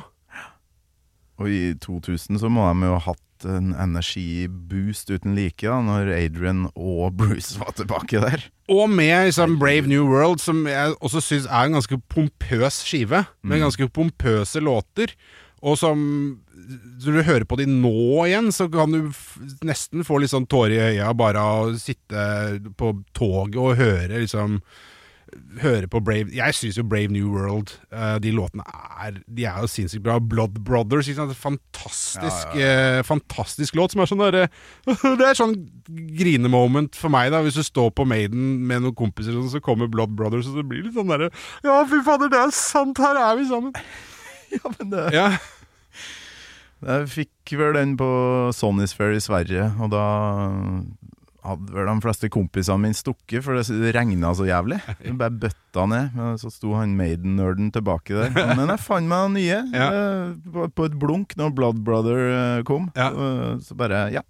Og i 2000 så må de jo ha hatt en energiboost uten like, da, når Adrian og Bruce var tilbake der. Og med liksom, Brave New World, som jeg også syns er en ganske pompøs skive. Med ganske pompøse låter. Og som Når du hører på de nå igjen, så kan du nesten få litt sånn tårer i øya bare av å sitte på toget og høre liksom Høre på Brave Jeg syns jo Brave New World uh, De låtene er De er jo sinnssykt bra. Blood Brothers, ikke sant? Fantastisk eh, Fantastisk låt som er sånn derre Det er sånn grinemoment for meg, da. Hvis du står på Maiden med noen kompiser, og så kommer Blood Brothers, og så blir det litt sånn derre Ja, fy fader, det er sant! Her er vi sammen! Ja, men det Ja, Jeg fikk vel den på Sonny's Fair i Sverige, og da hadde vel de fleste kompisene mine stukket, for det regna så jævlig. Det bare bøtta ned. Så sto han Maiden-nerden tilbake der. Men jeg fant meg nye Ja. eh, på- et blunk når Blood Brother eh, kom. Ja. Så, så bare, ja.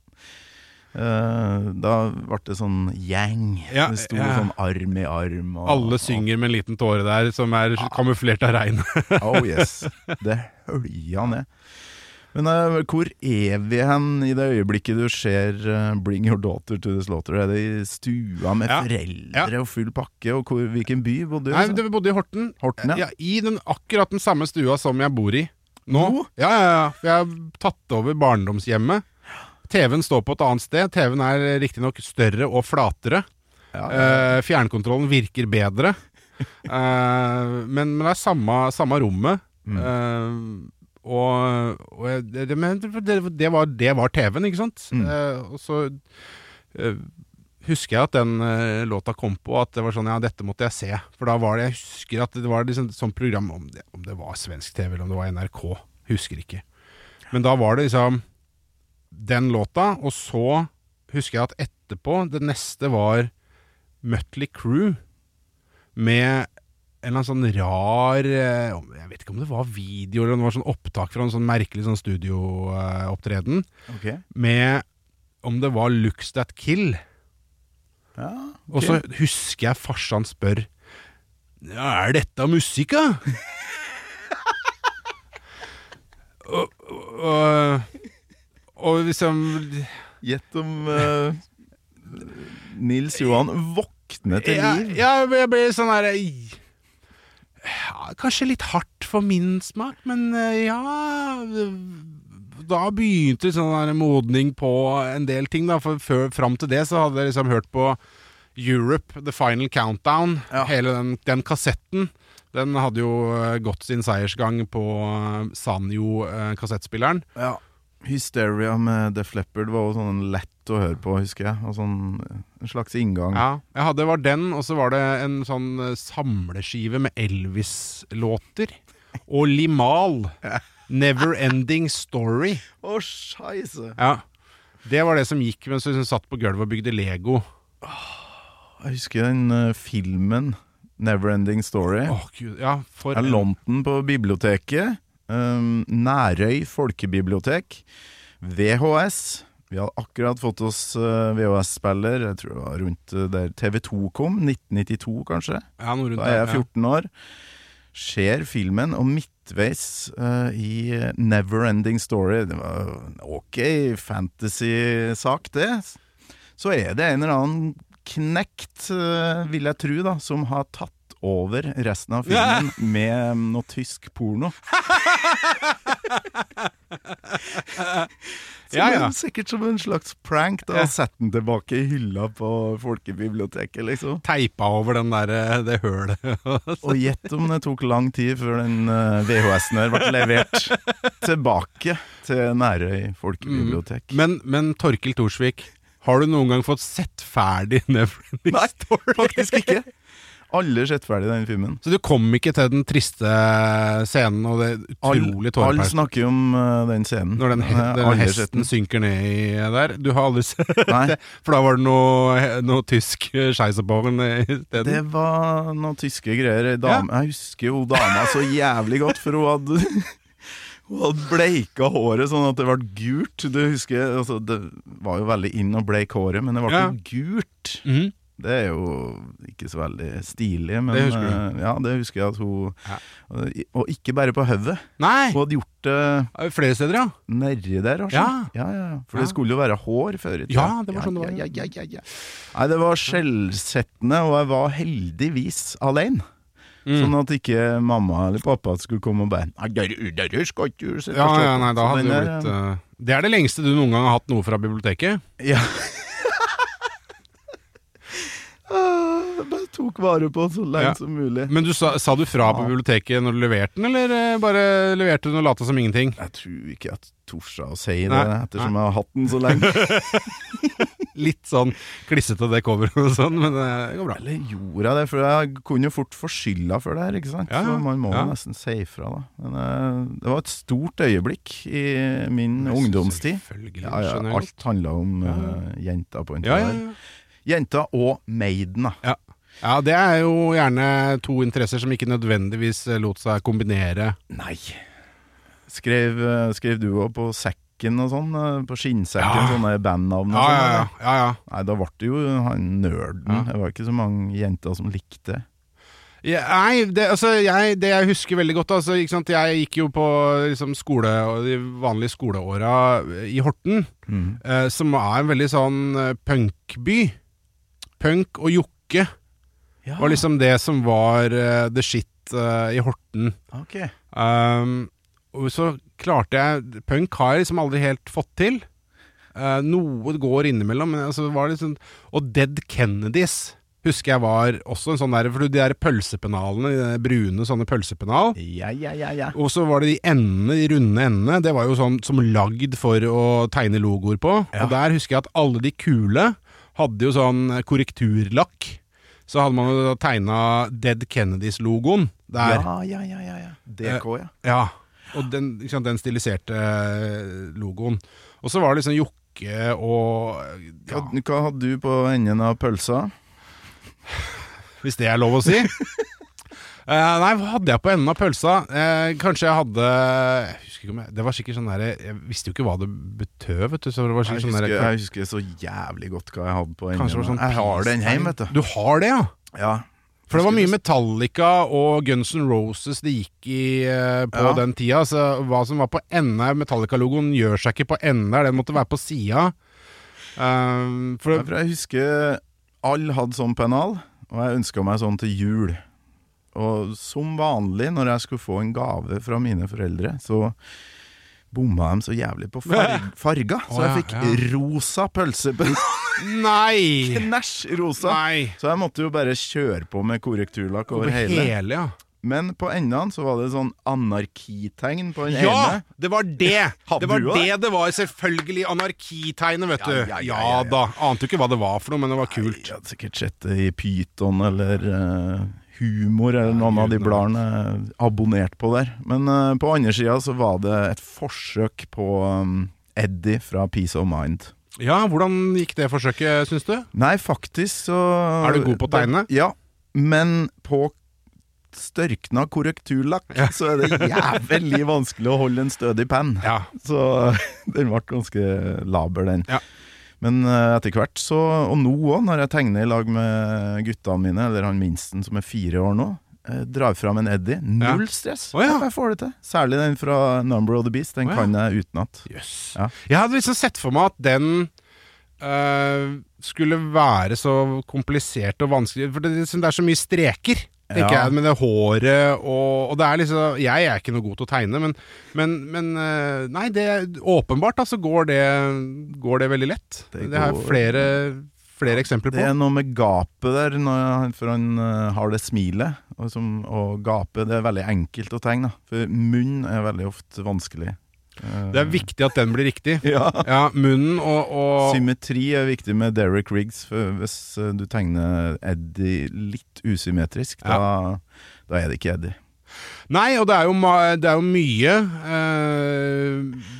Eh, da ble det sånn gjeng. Ja, det sto ja. sånn arm i arm. Og, alle synger med en liten tåre der, som er kamuflert av regn. Oh yes. Det hølja ned. Men uh, hvor er vi hen i det øyeblikket du ser uh, 'Bring Your Daughter to the Slaughter'? Er det i stua med Ja. foreldre og full pakke? Og hvor, hvilken by bodde du i? Så? bodde i Horten. Horten, ja. ja. I den, akkurat den samme stua som jeg bor i nå. Nå? Ja, ja, ja. Jeg har tatt over barndomshjemmet. TV-en står på et annet sted. TV-en er riktignok større og flatere. Ja, ja. Eh, fjernkontrollen virker bedre. Eh, men, men det er samme, samme rommet. Mm. Eh, og og det, men det, det, var, det var TV-en, ikke sant? Mm. Og så husker jeg at den låta kom på, at det var sånn Ja, dette måtte jeg se. For da var det Jeg husker at det var liksom et sånt program om det, om det var svensk TV eller om det var NRK. Husker ikke. Men da var det liksom den låta, og så husker jeg at etterpå Det neste var Mutley Crew med en eller annen sånn rar eh, Jeg vet ikke om det var video eller om det var sånn opptak fra en sånn merkelig sånn studioopptreden. Okay. Med om det var Looks That Kill. Ja, okay. Og så husker jeg farsan spør ja, Er dette musikk, da? og, og, og liksom Gjett om uh, Nils Johan våkner til liv. ja, jeg ble sånn herre ja, Kanskje litt hardt for min smak, men eh, ja Da begynte sånn der modning på en del ting. Da, for før, Fram til det så hadde jeg liksom hørt på Europe, The Final Countdown. Ja. Hele den, den kassetten. Den hadde jo eh, gått sin seiersgang på Sanyo-kassettspilleren. Ja. Hysteria med Def Leppard var jo sånn lett å høre på, husker jeg. Og sånn, en slags inngang. Ja, jeg hadde var den, og så var det en sånn eh, samleskive med Elvis-låter. og Limal. Never Ending Story. Å, scheisse. Ja. Det var det som gikk mens vi satt på gulvet og bygde Lego. Jeg husker den uh, filmen Neverending Story. Åh, Gud, ja, for lånte den på biblioteket. Um, Nærøy folkebibliotek. VHS. Vi hadde akkurat fått oss uh, VHS-spiller. Jeg tror det var rundt uh, der TV2 kom. 1992, kanskje. ja, noe rundt Da er jeg 14 år. Ser filmen, og midtveis uh, i Neverending Story Det var ok fantasy-sak, det. Så er det en eller annen knekt, uh, vil jeg tro, da, som har tatt over resten av filmen med noe tysk porno. Som Ja, ja. en- Sikkert som en slags prank. da Ja. Sette den tilbake i hylla på folkebiblioteket, liksom. Teipa over den der, eh, det hølet. Og gjett om det tok lang tid før den eh, VHS-en her ble levert tilbake til Nærøy folkebibliotek. men, men Torkel Thorsvik, har du noen gang fått sett ferdig Neverending Nei, Story? faktisk ikke. Aldri sett ferdig den filmen. Så du kom ikke til den triste scenen og det utrolig Alle tårepeisen? snakker om uh, den scenen. Når den, he den sett hesten synker ned i der? Du har aldri sett det? For da var det noe, noe tysk skeiserbåren isteden? Det var noen tyske greier. Ei Dame, Jeg husker jo dama så jævlig godt, for hun hadde Hun hadde bleika håret sånn at det ble gult. Du husker, altså, Det var jo veldig inn å bleike håret, men det ble Ja. jo gult. Mhm. Det er jo ikke så veldig stilig, men Det husker du. eh, ja, det husker jeg at hun Ja. Og ikke bare på hodet. Hun hadde gjort det Flere steder, ja. nedi der, altså. Ja. ja, ja. For det skulle jo være hår før i tida. Ja, det var sånn det var, Ja, ja, ja, ja, ja. Nei, det var skjellsettende, og jeg var heldigvis alene. Mm. Sånn at ikke mamma eller pappa skulle komme og bare Nei, der, der skal ikke du Ja, ja, nei, da hadde det blitt uh, Det er det lengste du noen gang har hatt noe fra biblioteket? Ja. Ah, Jeg bare tok vare på så lenge Ja. som mulig. Men du sa, sa du fra på biblioteket når du leverte den, eller eh, bare leverte du den og lata som ingenting? Jeg tror ikke jeg torde å si det, Nei, ettersom jeg har hatt den så lenge. Litt sånn klissete det coveret og sånn, men eh, det går bra. Eller gjorde jeg det? For jeg kunne jo fort få skylda for det her, ikke sant? Ja. Så man må Ja. nesten si ifra, da. Men eh, det var et stort øyeblikk i min ungdomstid. Selvfølgelig. Ja, ja, alt handla om uh, jenta på en Ja, Jenta og Maiden, da. Ja. det er jo gjerne to interesser som ikke nødvendigvis lot seg kombinere. Nei. Skrev, eh, skrev du òg på sekken og sånn? eh, På skinnsekken, Ja. sånne bandnavn og Ja, sånn? ja, ja. Nei, da ble det jo han nerden. Det var ikke så mange jenter som likte det. Ja, nei, det, altså, jeg, det jeg husker veldig godt altså? Jeg gikk jo på liksom, skole, de vanlige skoleåra i Horten, Mm. eh, som er en veldig sånn eh, punkby. Punk og jokke Ja, var liksom det som var uh, the shit uh, i Horten. ok. Um, og så klarte jeg Punk har jeg liksom aldri helt fått til. Uh, noe går innimellom. Men altså, det var liksom, og Dead Kennedys husker jeg var også en sånn der For de der pølsepennalene, de der brune sånne pølsepennal. Ja, ja, ja, ja. Og så var det de endene, de runde endene. Det var jo sånn som lagd for å tegne logoer på. Og der husker jeg at alle de kule hadde jo sånn korrekturlakk. Så hadde man jo tegna Dead Kennedys-logoen der. Ja, ja, ja, ja, ja. DK, ja. Ja, og den, ikke sant, den stiliserte eh, logoen. Og så var det liksom jokke og ja, Hva, hva hadde du på enden av pølsa? Hvis det er lov å si. Eh, nei, hva hadde jeg på enden av pølsa? Uh, kanskje jeg hadde jeg husker ikke om jeg, Det var sikkert sånn der Jeg visste jo ikke hva det betød, vet du. Så det var Jeg husker, sånn der, jeg husker så jævlig godt hva jeg hadde på enden. Sånn jeg har den hjemme, vet du. Du har det, ja? Ja. For det var mye Metallica og Guns N' Roses det gikk i uh, på Ja. den tida. Så hva som var på enden Metallica-logoen, gjør seg ikke på der. Den måtte være på sida. Um, for For jeg husker alle hadde sånn pennal, og jeg ønska meg sånn til jul. Og som vanlig, når jeg skulle få en gave fra mine foreldre, så bomma de så jævlig på farg, farger. Så jeg fikk ja. rosa pølsepennal. Nei! Knæsj rosa! Nei! Så jeg måtte jo bare kjøre på med korrekturlakk over hele. hele, ja. Men på endene så var det sånn anarkitegn på den Ja! ene. Det var det! Det var det det? var. Selvfølgelig anarkitegnet, vet Ja, du. ja, Ja, ja, ja, ja. da. Ante jo ikke hva det var for noe, men det var kult. Jeg hadde sikkert sett det i Pyton eller uh, Humor eller noen av de bladene abonnert på der. Men uh, på andre sida så var det et forsøk på um, Eddie fra Peace of Mind. Ja, hvordan gikk det forsøket, syns du? Nei, faktisk så Er du god på å tegne? Ja, men på størkna korrekturlakk Ja. så er det jævlig vanskelig å holde en stødig penn. Ja. Så den ble ganske laber, den. Ja. Men eh, etter hvert så, og nå òg, når jeg tegner i lag med guttene mine, eller han minsten som er fire år nå, eh, drar fram en Eddie. Null stress. Oh, ja. Jeg får det til. Særlig den fra Number of the Beast. Den oh, ja. kan jeg utenat. Yes. Jeg hadde liksom sett for meg at den øh, skulle være så komplisert og vanskelig For det, det er så mye streker, tenker Ja. jeg, med det håret og, og det er liksom Jeg er ikke noe god til å tegne, men, men, men øh, Nei, det åpenbart altså går det, går det veldig lett. Det, Det har jeg flere, flere eksempler Det er noe med gapet der, når han, for han eh, har det smilet. Og, som, og gapet det er veldig enkelt å tegne. For munn er veldig ofte vanskelig. Det er viktig at den blir riktig. Ja. Ja, munnen og, og Symmetri er viktig med Derek Riggs. For hvis eh, du tegner Eddie litt usymmetrisk, da, da er det ikke Eddie. Nei, og det er jo, det er jo mye eh,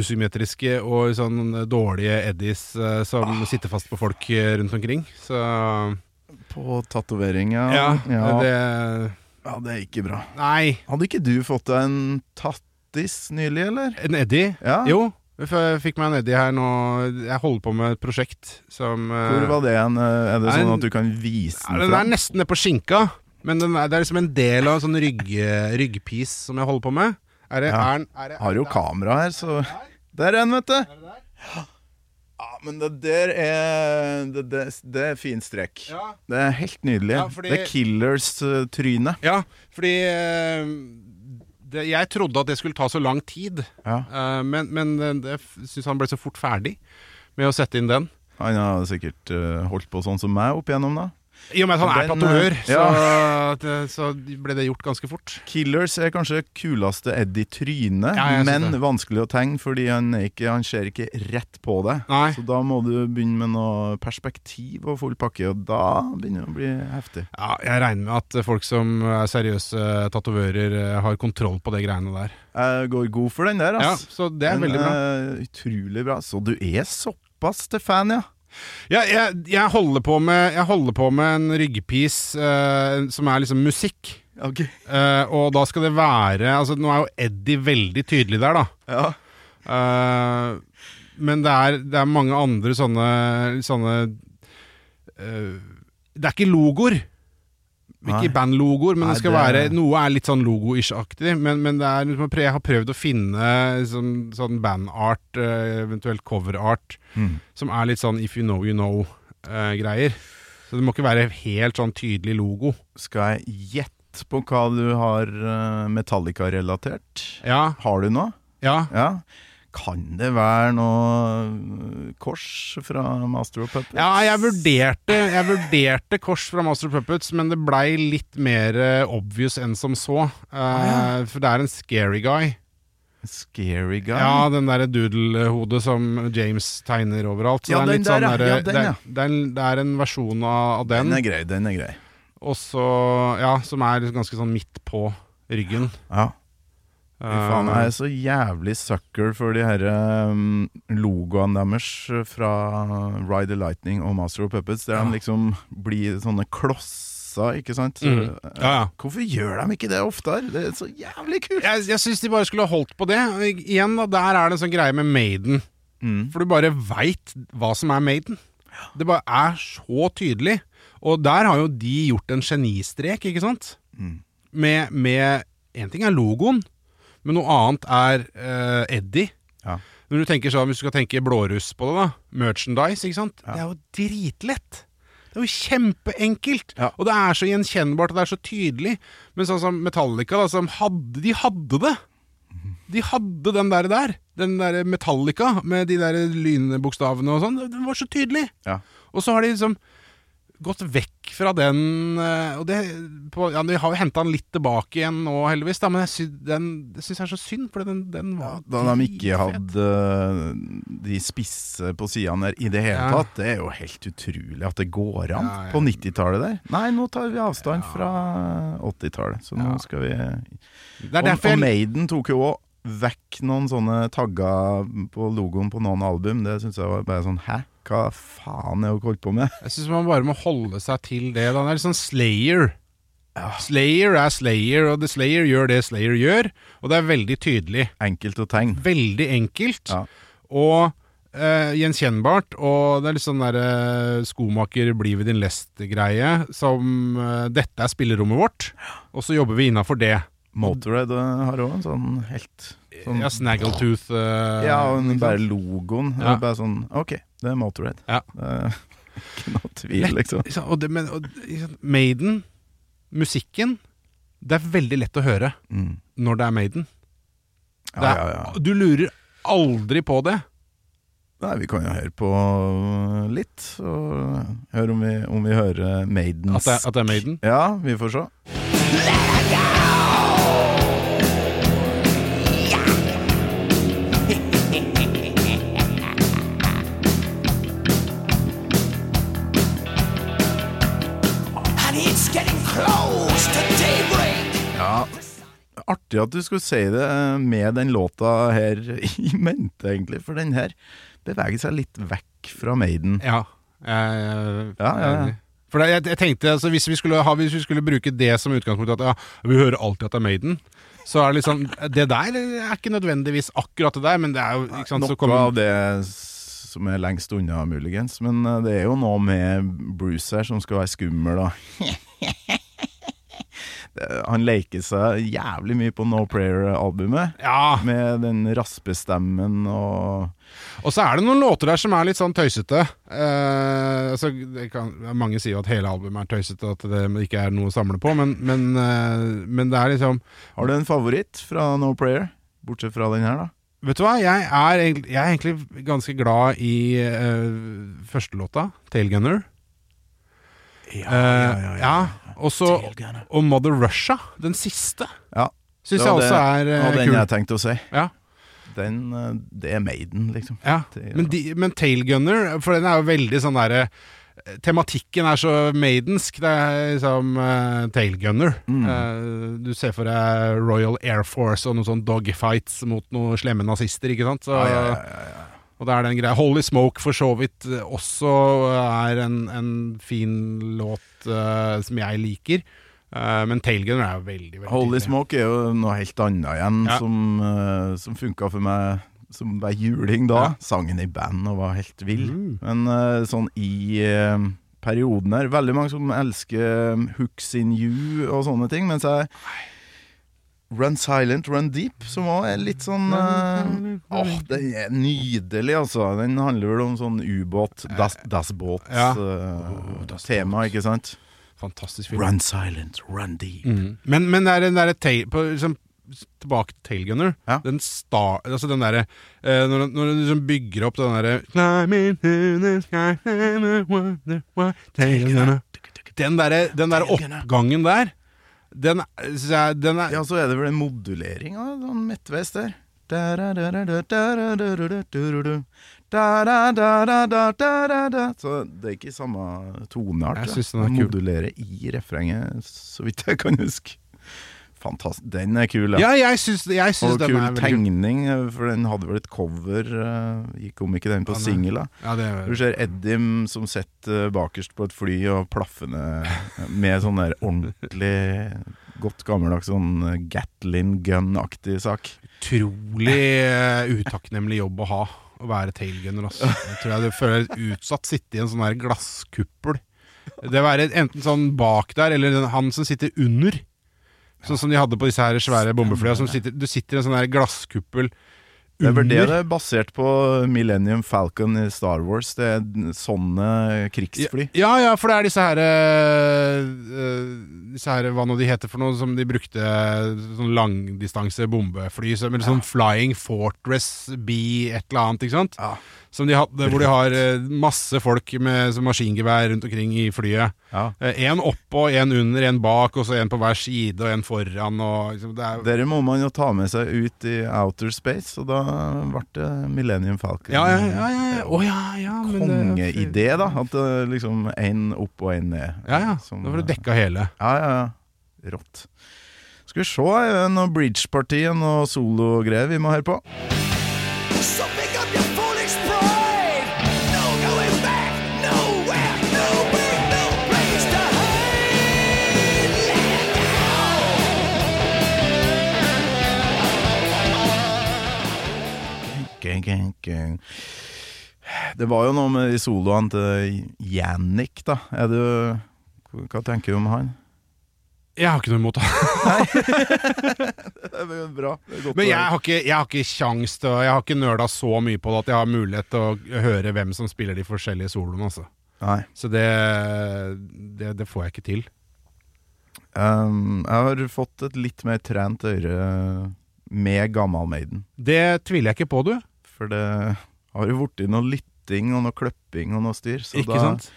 usymmetriske og sånn dårlige eddies eh, som sitter fast på folk eh, rundt omkring. Så På tatovering, ja. ja, ja. det ja, det er ikke bra. Nei, Hadde ikke du fått deg en tattis nylig, eller? en eddie? Ja. Jo, jeg fikk meg en eddie her nå. Jeg holder på med et prosjekt som eh, Hvor var det en, Er det Nei, sånn at du kan vise den Den er nesten nede på skinka, men den er, det er liksom en del av en sånn rygg, ryggpis som jeg holder på med. Er det, Ja. er, er det, Har jo kamera her, så Der er den, vet du! Ja, men det der er Det, det, det er fin strekk. Ja. Det er helt nydelig. Fordi- Det er killers-trynet. Ja, fordi eh, det, jeg trodde at det skulle ta så lang tid. Ja. uh, men men det, det syns han ble så fort ferdig med å sette inn den. Han har sikkert uh, holdt på sånn som meg opp igjennom, da. I og med at han er tatovør, eh, så, ja. så ble det gjort ganske fort. Killers er kanskje kuleste Eddie tryne, Ja, men det. vanskelig å tegne fordi han, ikke, han ser ikke rett på det. Nei. Så da må du begynne med noe perspektiv og full pakke, og da begynner det å bli heftig. Ja, jeg regner med at folk som er seriøse tatovører, eh, har kontroll på de greiene der. Jeg går god for den der, Ja. Så det er Den veldig bra. utrolig bra. Så du er såpass til fan, ja? Ja, jeg, jeg, holder på med, jeg holder på med en ryggpis uh, som er liksom musikk. Okay. Uh, og da skal det være Altså Nå er jo Eddie veldig tydelig der, da. Ja. Uh, men det er, det er mange andre sånne, sånne Det er ikke logoer. Ikke bandlogoer, men Nei, det skal det- være Noe er litt sånn logo-ish-aktig. Men, men det er, liksom, jeg har prøvd å finne sånn, sånn bandart, eh, eventuelt coverart, Mm. som er litt sånn if you know you know-greier. Så det må ikke være helt sånn tydelig logo. Skal jeg gjette på hva du har eh, Metallica-relatert? Ja, Har du noe? ja. Ja. Kan det være noe eh, kors fra Master of Puppets? Ja, jeg vurderte, jeg vurderte kors fra Master of Puppets, men det blei litt mer eh, obvious enn som så. Eh, For det er en scary guy. Scary guy? Ja, den derre doodle-hodet som James tegner overalt. Så Ja, det er den litt sånn der, ja. Ja, den, det, ja. det, er en, det er en versjon av, av den, Den er grei, den er grei. og så Ja, som er ganske sånn midt på ryggen. Ja. Faen, jeg Eh, er så jævlig sucker for de her um, logoene deres fra Ride the Lightning og Master of Puppets, der Ja. de liksom blir sånne klosser, ikke sant? Mm. Ja, ja. Hvorfor gjør de ikke det oftere? Det er så jævlig kult! jeg jeg syns de bare skulle ha holdt på det. Igjen, da, der er det en sånn greie med Maiden. Mm. For du bare veit hva som er Maiden. Det bare er så tydelig. Og der har jo de gjort en genistrek, ikke sant? Mm. Med, med En ting er logoen, men noe annet er uh, Eddie. Ja. Når du tenker sånn, Hvis du skal tenke blåruss på det, da. Merchandise, ikke sant. Ja. Det er jo dritlett. Det er jo kjempeenkelt. Ja. Og det er så gjenkjennbart, og det er så tydelig. Men sånn som Metallica, da, som hadde, de hadde det. De hadde den der der. Den der Metallica med de der lynbokstavene og sånn. Den var så tydelig. Ja. Og så har de liksom gått vekk fra den eh, Og det på, ja, Vi har jo henta den litt tilbake igjen nå, heldigvis, da, men sy, den, det syns jeg er så synd, for den, den var Da de ikke hadde eh, de spisse på sidene der i det hele Ja. tatt, det er jo helt utrolig at det går an Ja, ja. på 90-tallet der. Nei, nå tar vi avstand fra 80-tallet, så nå Ja. skal vi Og, og Maiden tok jo òg vekk noen sånne tagger på logoen på noen album. Det syns jeg var bare sånn Hæ? Hva faen er dere holdt på med? Jeg syns man bare må holde seg til det. Da. Det er litt sånn Slayer. Slayer er Slayer, og The Slayer gjør det Slayer gjør. Og det er veldig tydelig. Enkelt å tegne. Veldig enkelt. Ja. Og eh, gjenkjennbart. Og det er litt sånn derre skomaker blir ved din lest-greie. Som eh, Dette er spillerommet vårt, og så jobber vi innafor det. Motorhead eh, har òg en sånn helt sånn, Ja, Snaggletooth eh, Ja, og bare logoen. Ja. bare sånn OK, det er Motorhead. Ja. Ikke noe tvil, Lett, liksom. Og det, men, og. Maiden, musikken Det er veldig lett å høre Mm. når det er Maiden. Ja, Det er, ja, ja. Du lurer aldri på det. Nei, vi kan jo høre på litt, og høre om vi, om vi hører Maidens At det, at det er Maiden. Ja, vi får se. Artig at du skulle si det eh, med den låta her i mente, egentlig. For den her beveger seg litt vekk fra Maiden. Ja. Jeg, Ja, ja, ja. For jeg, jeg tenkte altså, hvis, vi skulle ha, hvis vi skulle bruke det som utgangspunkt, at ja, vi hører alltid at det er Maiden, så er det liksom Det der er ikke nødvendigvis akkurat det der, men det er jo ikke sant, så Noe kommer- av det som er lengst unna, muligens. Men eh, det er jo noe med Bruce her som skal være skummel, da. Det- Han leker seg jævlig mye på No Prayer-albumet. Ja. Med den raspestemmen og Og så er det noen låter der som er litt sånn tøysete. Eh, altså, det kan, mange sier jo at hele albumet er tøysete, at det ikke er noe å samle på, men, men, eh, men det er liksom Har du en favoritt fra No Prayer? Bortsett fra den her, da. Vet du hva, jeg er, egentlig- jeg er egentlig ganske glad i uh, førstelåta, 'Tailgunner'. Eh, ja, og så Og 'Mother Russia', den siste, Ja. syns jeg også er eh, og den kul. jeg tenkte å si. Ja. Den, eh, det er Maiden, liksom. Ja, men, de, men Tailgunner, for den er jo veldig sånn derre Tematikken er så maidensk. Det er liksom uh, Tailgunner. Mm. Uh, du ser for deg Royal Air Force og noen sånn dogfights mot noen slemme nazister, ikke sant? Så, ja, ja, ja, ja. Og det er den greia. Holy Smoke for så vidt eh, også er en, en fin låt uh, som jeg liker. Uh, men Tailgunner er jo veldig, veldig Holy tidlig. Smoke er jo noe helt annet igjen, Ja. som, uh, som funka for meg som var juling da. Ja. Sangen i band og var helt vill. Mm. Men uh, sånn i eh, perioden her Veldig mange som elsker Hooks in You og sånne ting, mens jeg Run Silent, Run Deep, som òg er litt sånn uh, Åh, den er nydelig, altså. Den handler vel om sånn ubåt, das, das båt Ja. eh, tema, ikke sant? Fantastisk film. Run Silent, Run Deep. Mm. Men, men det er den derre liksom, Tilbake til Tailgunner. Ja. Den star... altså den derre uh, Når du liksom bygger opp den derre Climbing to the sky, wonder why Tailgunner. Den derre den der oppgangen der, den, jeg, den er Ja, så er det vel en modulering av sånn midtveis der. Så det er ikke samme toneart. Jeg da. synes den er kul. modulerer i refrenget, så vidt jeg kan huske. Fantastisk. Den er kul, Ja, jeg syns, jeg syns Og den kul er tegning, for den hadde vel et cover. Gikk Kom ikke den på Ja, singel, da? Ja, det Du er, ser Edim som sitter bakerst på et fly og plaffende med sånn der ordentlig godt gammeldags sånn Gatlin gun-aktig sak. utrolig eh, utakknemlig jobb å ha. Å være tailgunner. Altså. Jeg tror jeg du føler utsatt sitte i en sånn der glasskuppel. Det være enten sånn bak der, eller han som sitter under. Sånn som de hadde på disse her svære bombeflyene. Du sitter i en sånn her glasskuppel er under. det er basert på Millennium Falcon i Star Wars. Det er sånne krigsfly. Ja, ja, for det er disse her eh, eh, Disse her, Hva nå de heter for noe som de brukte Sånn langdistanse bombefly Så, Eller sånn Flying Fortress B et eller annet, ikke sant? Ja. Som de hadde, hvor de har eh, masse folk med maskingevær rundt omkring i flyet. Ja. Én oppå, én under, én bak, og så én på hver side og én foran. Og, liksom, det er, Dere må man jo ta med seg ut i outer space, og da ble det Millennium Falcon. ja, ja, ja, ja, Oh, ja, ja Kongeidé, da. At det liksom én opp og én ned. Ja, ja. Som- Da får du dekka hele. Ja, ja, ja. Rått. Skal vi se, noe bridgeparti og sologreier vi må høre på? So Det var jo noe med de soloene til Jannik, da. Er du Hva tenker du om han? Jeg har ikke noe imot det. Det er bra. Det er Men jeg har ikke, jeg har ikke sjans til Jeg har ikke nøla så mye på det at jeg har mulighet til å høre hvem som spiller de forskjellige soloene. Altså. Så det, det, det får jeg ikke til. Um, jeg har fått et litt mer trent øre med Gammal Maiden. Det tviler jeg ikke på, du. For det har jo blitt noe lytting og noe kløpping og noe styr. Så Ikke da sant?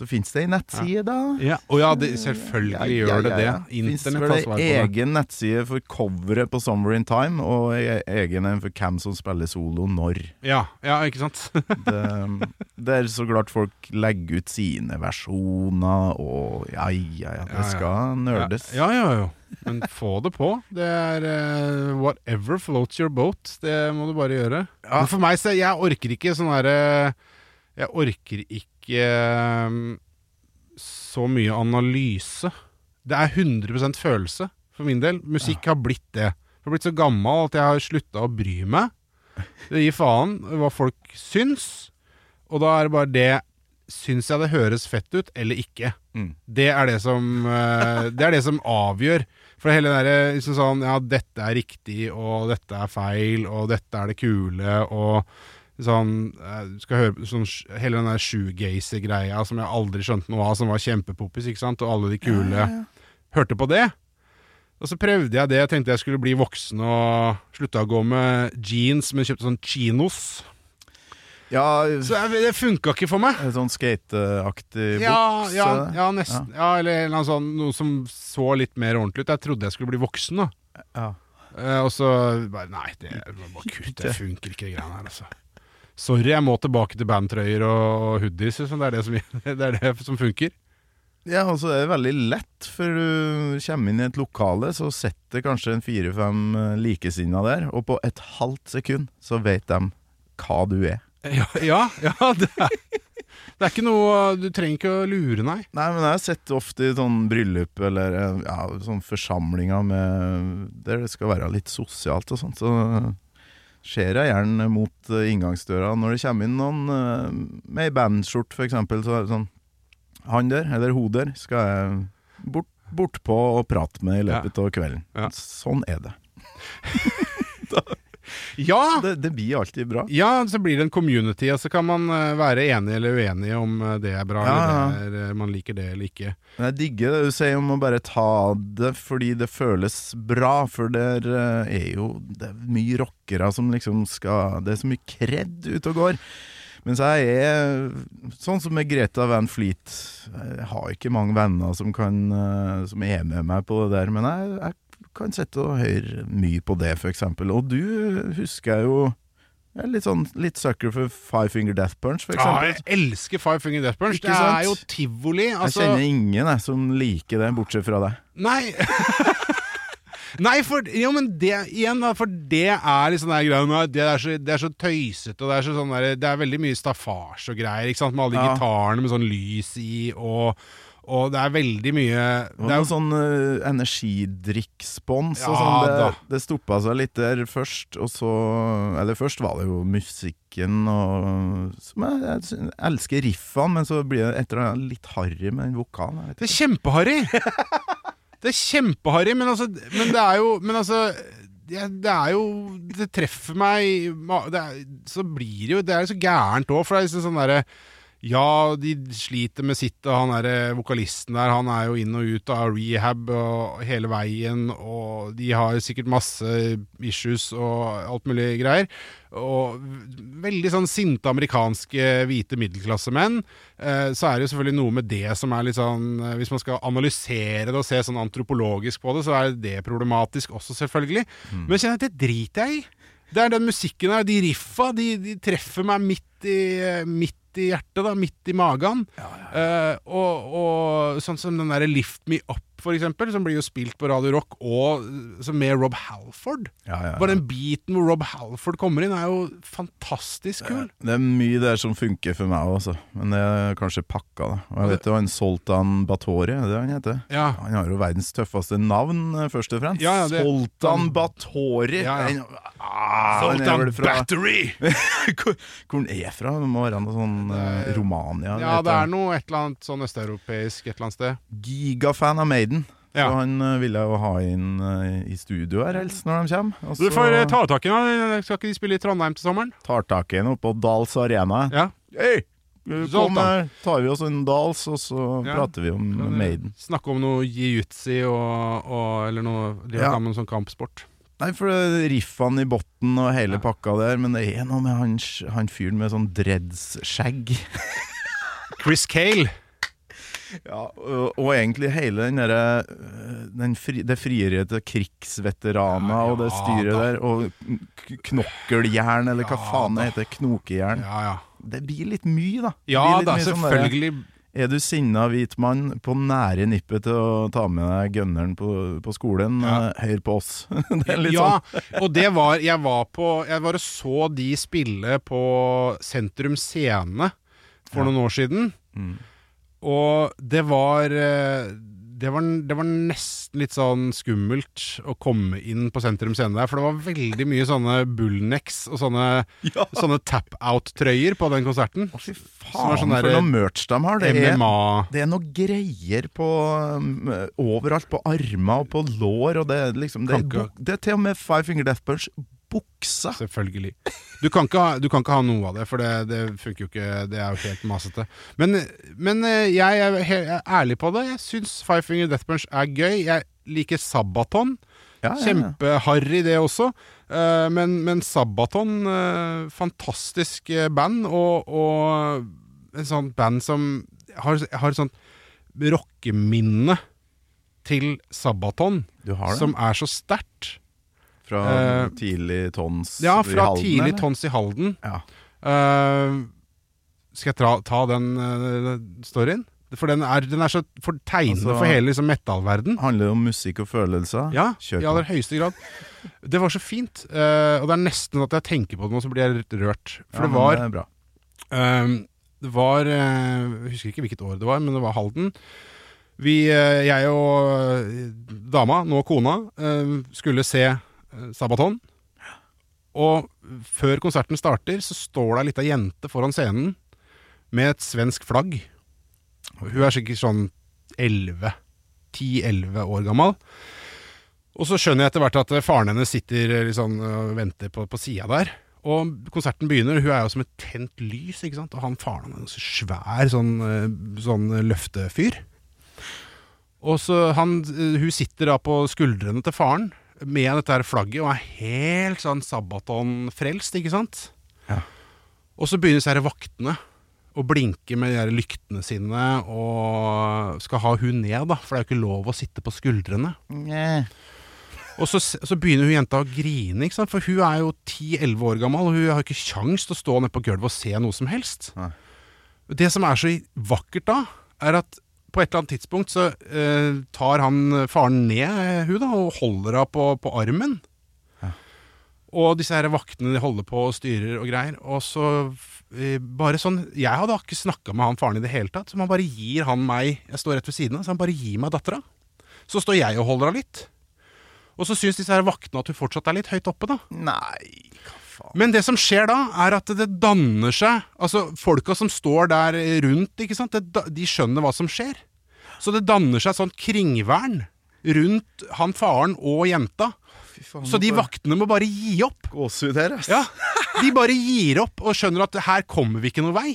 Så fins det ei nettside, da. Ja. oh, ja, det, selvfølgelig gjør det det. Internett har svar på det. egen nettside for coveret på Summer in Time, og egen en for hvem som spiller solo når. Ja, ja, ikke sant? Det, er så klart folk legger ut sine versjoner, og ja, ja, ja, det Ja, ja. skal nerdes. Ja, ja, ja. Men få det på. Det er uh, whatever floats your boat. Det må du bare gjøre. Ja. Men for meg, så jeg orker ikke sånn herre Jeg orker ikke eh, så mye analyse. Det er 100% følelse for min del. Musikk har blitt det. Jeg har blitt så gammel at jeg har slutta å bry meg. Det gir faen hva folk syns. Og da er det bare det Syns jeg det høres fett ut, eller ikke? Mm. Det er det som eh, Det er det som avgjør. For hele det der, liksom sånn Ja, dette er riktig, og dette er feil, og dette er det kule, og sånn eh, skal høre sånn, Hele den der shoegazer-greia som jeg aldri skjønte noe av, som var kjempepoppis, ikke sant, og alle de kule hørte på det. Og så prøvde jeg det. Jeg tenkte jeg skulle bli voksen og slutta å gå med jeans, men kjøpte sånn chinos. Ja, Så jeg, det funka ikke for meg. en sånn skateaktig Ja, boks. ja, ja, nesten. Ja. eller sånn, noe som så litt mer ordentlig ut. Jeg trodde jeg skulle bli voksen, da. Ja. Eh, og så bare Nei, det, bare kutt, det funker ikke, de greiene her, altså. Sorry, jeg må tilbake til bandtrøyer og hoodies. Liksom. Det, er det, som, det er det som funker. Ja, altså det er veldig lett, for du kommer inn i et lokale, så sitter kanskje en fire-fem eh, likesinna der, og på et halvt sekund så vet de hva du er. Ja, ja, ja det, er, det er ikke noe Du trenger ikke å lure, nei. Nei, men jeg har sett ofte i sånn bryllup eller eh, ja, sånn forsamlinger med, der det skal være litt sosialt og sånt, så ser jeg gjerne mot eh, inngangsdøra. Når det kommer inn noen eh, med ei bandskjorte, eksempel, så sånn Han der, eller hun der, skal jeg bort, bortpå og prate med i løpet av kvelden. Ja. Sånn er det. Ja! det. Det blir alltid bra. Ja, så blir det en community, og så kan man eh, være enig eller uenig om eh, det er bra, Ja, ja. eller det er, man liker det eller ikke. Men jeg digger det du sier om å bare ta det fordi det føles bra, for eh, er jo det er mye rockere som liksom skal Det er så mye kred ute og går. Mens jeg er sånn som med Greta Van Fleet. Jeg har ikke mange venner som, kan, eh, som er med meg på det der, men jeg, jeg kan sitte og høre mye på det, for eksempel. Og du husker jeg jo jeg er litt sånn litt sucker for Five Finger Death Punch, for Ja, jeg elsker Five Finger Death Punch. Ikke Det sant? er jo tivoli. jeg Altså, kjenner ingen jeg, som liker det, bortsett fra deg. Nei Nei, for, jo, men det igjen, da, for det er liksom der greia det er, så, det er så tøysete, og det er så sånn der, Det er veldig mye staffasje og greier, ikke sant, med alle de Ja. gitarene med sånn lys i, og, og det er veldig mye Det det er, jo sånn uh, energidrikkspons og Ja, sånn. da. Det, det stoppa seg litt der først, og så Eller først var det jo musikken og Som jeg, jeg, jeg elsker riffene, men så blir det etter hvert litt harry med den vokalen. Det er kjempeharry! Det er kjempeharry, men altså Men det er jo Men altså det, det er jo Det treffer meg det er, Så blir det jo Det er jo så gærent òg, for det er liksom sånn derre ja, de sliter med sitt, og han der vokalisten der, han er jo inn og ut av rehab og hele veien, og de har sikkert masse issues og alt mulig greier. Og veldig sånn sinte amerikanske hvite middelklassemenn. Eh, så er det jo selvfølgelig noe med det som er litt sånn eh, Hvis man skal analysere det og se sånn antropologisk på det, så er det problematisk også, selvfølgelig. Men jeg kjenner at det driter jeg i. Det er den musikken her, de riffa, de, de treffer meg midt i, midt i hjertet, da, midt i magen. Eh, og, og sånn som den derre Lift Me Up, eksempel, som blir jo spilt på Radio Rock, og med Rob Halford. Ja, ja, ja. Bare den beaten hvor Rob Halford kommer inn, er jo fantastisk kul. Det er mye der som funker for meg også, men det er kanskje pakka, da. Og jeg vet jo han Soltan Batori, er det han heter? Ja. Han har jo verdens tøffeste navn, eh, først og fremst. Det- Soltan Batori! Den- Ah, han er vel fra- Battery! hvor, hvor han er fra? Det må være noe sånn eh, Romania? Ja, det er noe et eller annet sånn østeuropeisk et eller annet sted. Gigafan av Maiden. Ja. Så han vil ville jo ha inn eh, i studio her helst når de kommer. Også, Du får eh, ta tak i ham. Skal ikke de spille i Trondheim til sommeren? tar tak i ham oppå Dals Arena. Ja. Hey! Kom her, tar vi oss en Dals, og så Ja. prater vi om Maiden. Snakke om noe jiu-jitsu Eller noe Ja. ja. med sånn kampsport. Nei, for riffene i botten og hele pakka der, men det er noe med han, han fyren med sånn dreads-skjegg. Chris Cale. Ja, og, og egentlig hele den derre øh, den fri, Det frieriet til krigsveteraner Ja, og det styret da. der, og knokkeljern, eller hva faen det heter. Knokejern. Ja, ja. Det blir litt mye, da. Ja da, sånn selvfølgelig. Er du sinna hvit mann på nære nippet til å ta med deg gunneren på, på skolen, Ja. eh, hør på oss. ja, sånn og det var Jeg var på Jeg bare så de spille på Sentrum Scene for Ja. noen år siden. Mm. Og det var eh, det var, det var nesten litt sånn skummelt å komme inn på Sentrum Scene der, for det var veldig mye sånne bullnecks og sånne, Ja. sånne tap-out-trøyer på den konserten. Å, fy er faen, sånn for noe merch de har. Det er, det er noe greier på um, overalt. På armer og på lår. Og det liksom Det det er til og med Five Finger Death Punch buksa. Selvfølgelig. Du kan ikke ha, du kan ikke ha noe av det, for det, det funker jo ikke. Det er jo helt masete. Men, men eh, jeg, er jeg er ærlig på det. Jeg syns Five Finger Death Punch er gøy. Jeg liker Sabaton. Ja, ja, ja. Kjempeharry, det også. Eh, men, men Sabaton, eh, fantastisk band, og, og en sånn band som har, har et sånt rockeminne til Sabaton, som er så sterkt. Fra uh, tidlig tons Ja, i fra tidlig eller? tons i Halden. Ja. Uh, skal jeg ta, ta den uh, storyen? For den er, den er så tegnende Altså- for hele liksom, metallverden. Handler om musikk og følelser? Ja, i aller høyeste grad. Det var så fint. Uh, og det er nesten at jeg tenker på det nå, så blir jeg litt rørt. For Ja, det var det. Ehm, det var Jeg husker ikke hvilket år det var, men det var Halden. Vi, jeg og dama, nå kona, skulle se Sabaton. Og før konserten starter, så står det ei lita jente foran scenen med et svensk flagg. Hun er sikkert sånn 11 10-11 år gammel. Og så skjønner jeg etter hvert at faren hennes sitter eh, liksom, og venter på, på sida der. Og konserten begynner, hun er jo som et tent lys, ikke sant? Og han faren er en så svær sånn, eh, sånn løftefyr. Og så han, eh, hun sitter da på skuldrene til faren med dette her flagget og er helt sånn Sabaton-frelst, ikke sant? Ja. Og så begynner disse her vaktene å blinke med de her lyktene sine og skal ha hun ned, da, for det er jo ikke lov å sitte på skuldrene. Og så, så begynner hun jenta å grine, ikke sant? for hun er jo 10-11 år gammel, og hun har ikke kjangs til å stå nede på gulvet og se noe som helst. Nei. Det som er så vakkert da, er at på et eller annet tidspunkt så eh, tar han faren ned eh, hun da, og holder henne på, på armen. Ja. Og disse her vaktene de holder på og styrer og greier. Og så eh, bare sånn Jeg hadde ikke snakka med han faren i det hele tatt, så han bare gir han meg Jeg står rett ved siden av, så han bare gir meg dattera. Så står jeg og holder henne litt. Og så syns disse her vaktene at hun fortsatt er litt høyt oppe, da. Nei, hva faen. Men det som skjer da, er at det danner seg Altså, folka som står der rundt, ikke sant, det, de skjønner hva som skjer. Så det danner seg et sånt kringvern rundt han faren og jenta. faen. Så de vaktene må bare gi opp. Gåsehud her, ass. Ja, De bare gir opp og skjønner at her kommer vi ikke noen vei.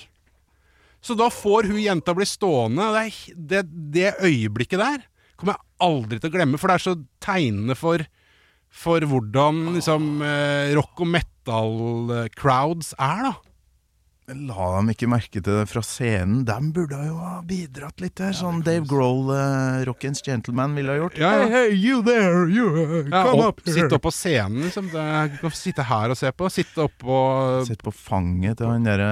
Så da får hun jenta bli stående. Det, det, det øyeblikket der kommer jeg aldri til å glemme, for det er så tegnende for, for hvordan liksom, eh, rock og metal-crowds er, da. La dem ikke merke til det fra scenen. De burde jo ha bidratt litt her. Sånn Dave Grohl, uh, Rockens Gentleman, ville ha gjort. Ja, ja. Hey, hey, you there, you, uh, Ja, come opp, up here. sitte opp på scenen, liksom. Det, du kan sitte her og se på. Sitte oppå Sitte på fanget til han derre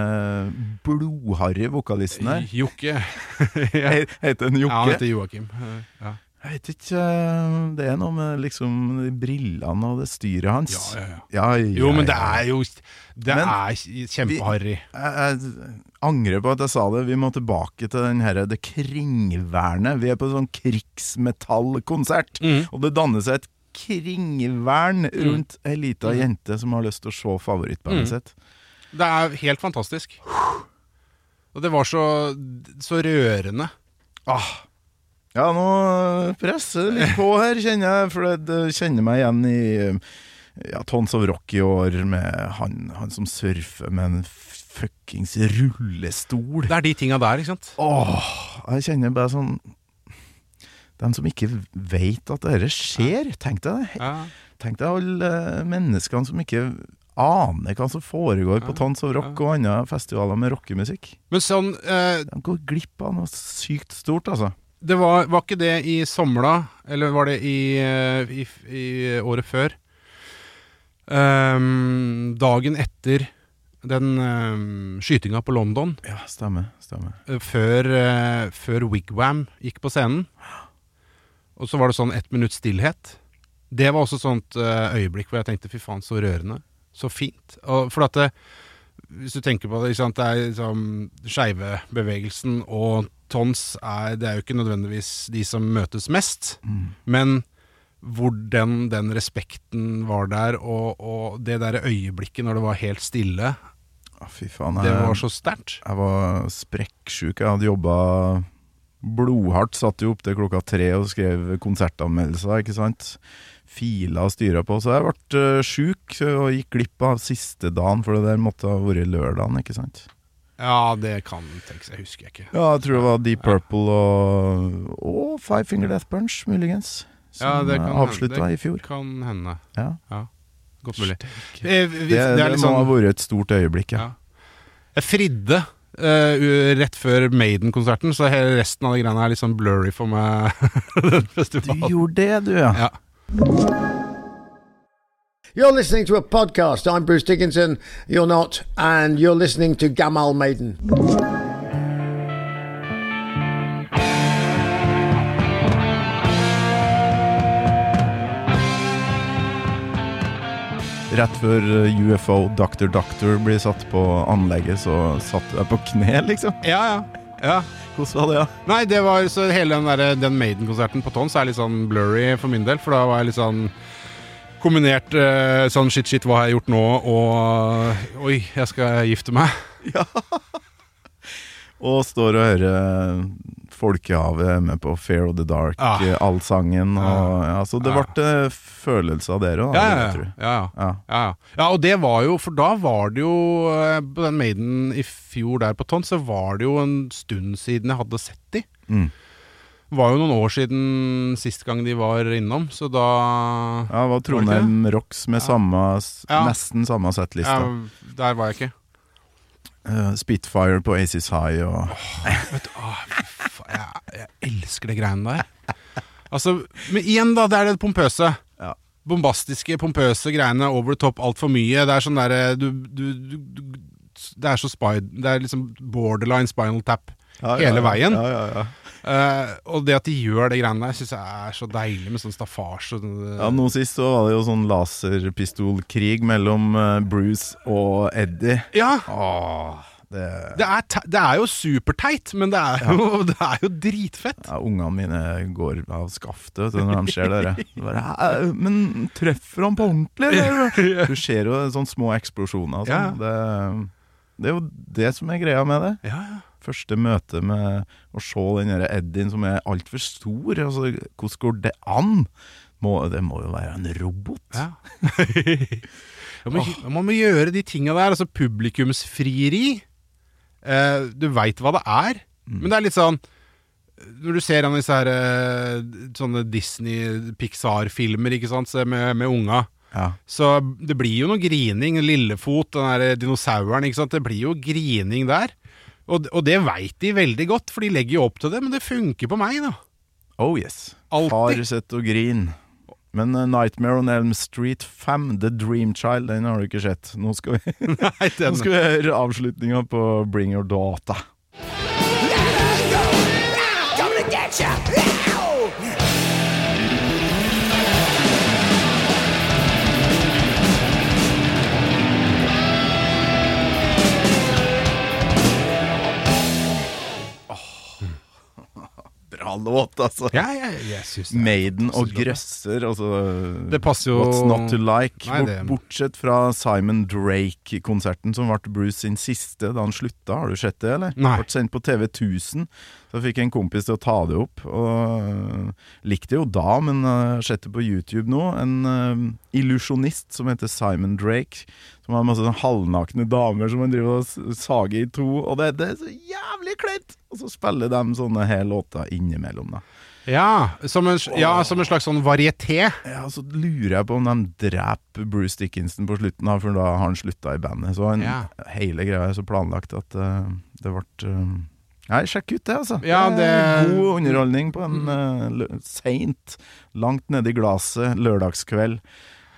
blodharry vokalisten der. Jokke. He- Heter han Ja, han heter Joakim. Ja. Jeg vet ikke eh, Det er noe med liksom brillene og det styret hans. Ja, ja, ja. Ja, ja, Jo, men det er jo Det Men er kjempeharry. Jeg, jeg angrer på at jeg sa det. Vi må tilbake til den her, det kringvernet. Vi er på sånn krigsmetallkonsert, Mm. og det danner seg et kringvern rundt ei lita jente som har lyst til å se favorittbandet Mm. sitt. Det er helt fantastisk. Og det var så, så rørende. Ah. Ja, nå presser det litt på her, kjenner jeg, for det, kjenner meg igjen i ja, Tons of Rock i år, med han, han som surfer med en fuckings rullestol. Det er de tinga der, ikke sant? Åh, jeg kjenner bare sånn De som ikke veit at dette skjer, tenk deg det. Ja. Tenk deg alle menneskene som ikke aner hva som foregår på Tons of Rock og andre festivaler med rockemusikk. Men sånn uh... De går glipp av noe sykt stort, altså. Det var, var ikke det i somla, eller var det i, eh, i, i året før? Um, dagen etter den um, skytinga på London, Ja, stemmer. stemmer. eh, før, uh, før Wigwam gikk på scenen. Og så var det sånn ett minutts stillhet. Det var også et sånt uh, øyeblikk hvor jeg tenkte fy faen, så rørende. Så fint. Og for at det, hvis du tenker på det, sant, det er liksom skeive bevegelsen og tons er, det er jo ikke nødvendigvis de som møtes mest, men hvordan den, respekten var der, og, og det der øyeblikket når det var helt stille, ah, fy faen. det var så sterkt. jeg var sprekksjuk. Jeg hadde jobba blodhardt. Satt jo opp til klokka tre og skrev konsertanmeldelser, ikke sant. Fila og styra på. Så jeg ble uh, sjuk og gikk glipp av siste dagen, for det der måtte ha vært lørdagen, ikke sant. Ja, det kan tenkes, jeg husker ikke. Ja, jeg tror det var Deep Purple og, og Five Finger Death Punch, muligens. Ja, Som det eh, kan avslutta hende. i fjor. Kan hende. Ja. Godt mulig. Det, Eh, det, det er litt må ha sånn vært et stort øyeblikk, ja. Ja. Jeg fridde Uh, rett før Maiden-konserten, så hele resten av de greiene er litt sånn blurry for meg. den Du gjorde det, du, ja. Ja. You're listening to a podcast. I'm Bruce Dickinson. You're not. And you're listening to Gamal Maiden. Rett før eh, UFO Doctor Doctor blir satt på anlegget, så satt jeg på kne, liksom. ja, ja. ja. Hvordan var det, ja? Nei, det var så hele den, der- den Maiden-konserten på Tons er litt sånn blurry for min del, for da var jeg litt sånn kombinert eh, sånn shit, shit, hva har jeg gjort nå, og oi, jeg skal gifte meg. Ja. Og står og hører Folkehavet er med på Fair of the Dark, Ah. eh, allsangen og ja, Så det Ah. ble eh, følelser der òg, Ja, ja, ja. tror. ja, ja. Ja. Ja, ja. ja, og det var jo For da var det jo eh, På den Maiden i fjor der på Tons, så var det jo en stund siden jeg hadde sett de. Mm. Var jo noen år siden sist gang de var innom, så da Ja, var Trondheim Rocks med Ja. samme, Ja. nesten samme ja. Der var jeg ikke. Uh, Spitfire på Aces High og Vet du, fy jeg, jeg elsker det greiene der. Altså, Men igjen, da, det er det pompøse. Ja. Bombastiske, pompøse greiene. Over the top altfor mye. Det er sånn derre du, du, du, du Det er så spy, Det er liksom borderline spinal tap hele veien. Ja, ja, ja. Eh, og det at de gjør det greiene der, syns jeg er så deilig, med sånn staffasje. Ja, Nå sist så var det jo sånn laserpistolkrig mellom eh, Bruce og Eddie. Ja, Åh, det det er, det er jo superteit, men det er jo, det er jo dritfett. ja, Ungene mine går av skaftet når de ser dere. Bare, Men treffer han på ordentlig, eller? Du ser jo sånne små eksplosjoner. Ja. Sånn. Det, det er jo det som er greia med det. Ja, ja. Første møte med å se den der Eddien som er altfor stor. Altså, hvordan går det an? Må, det må jo være en robot. Ja. Ja, men, Man må gjøre de tinga der. Altså publikumsfrieri. Eh, du veit hva det er, men det er litt sånn Når du ser han disse her eh, sånne Disney-Pixar-filmer med, med unga, Ja. så det blir jo noe grining. Lillefot, den der dinosauren. Det blir jo grining der. Og, og det veit de veldig godt, for de legger jo opp til det, men det funker på meg, da. Oh yes. Alltid. Far og grin. Men uh, Nightmare on Elm Street 5, The Dream Child, den har du ikke sett. Nå skal vi, Nei, nå skal vi høre avslutninga på Bring Your Daughter. Coming Bra låt, altså. ja, ja, jeg synes det. er Maiden og grøsser, altså Det passer jo What's not to like? Nei, det- Bortsett fra Simon Drake-konserten, som ble Bruce sin siste da han slutta. Har du sett det, eller? Nei. Ble sendt på TV 1000. Så fikk jeg en kompis til å ta det opp. Og øh, likte det jo da, men øh, har sett det på YouTube nå. En uh, illusjonist som heter Simon Drake. Som har masse sånn halvnakne damer som man driver og sager i to. Og det, det er så jævlig kleint! Og så spiller de sånne her låter innimellom, da. Ja som, en, ja, som en slags sånn varieté. Ja, Så lurer jeg på om de dreper Bruce Dickinson på slutten, da, for da har han slutta i bandet. Så en, Ja. hele greia er så planlagt at uh, det ble uh, Nei, sjekk ut det, altså. Ja, det er det- God underholdning på en uh, seint, langt nedi glasset, lørdagskveld.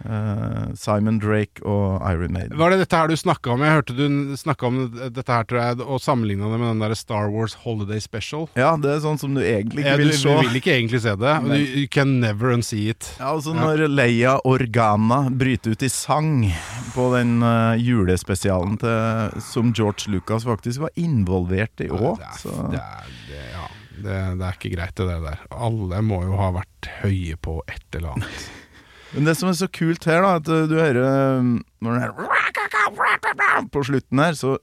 Eh, Simon Drake og Iron Maiden. Var det dette her du snakka om? Jeg hørte du snakka om dette her, tror jeg, og sammenligna det med den der Star Wars Holiday Special. Ja, det er sånn som du egentlig ikke Ja, vil se. du vil ikke egentlig se det. Men. You can never unsee it. Ja, altså Når Leia Organa bryter ut i sang på den uh, julespesialen til, som George Lucas faktisk var involvert i òg, så det, er, det, ja, det, det er ikke greit, det der. Alle må jo ha vært høye på et eller annet. Men det som er så kult her, da, at uh, du hører um, Når den her På slutten her, så,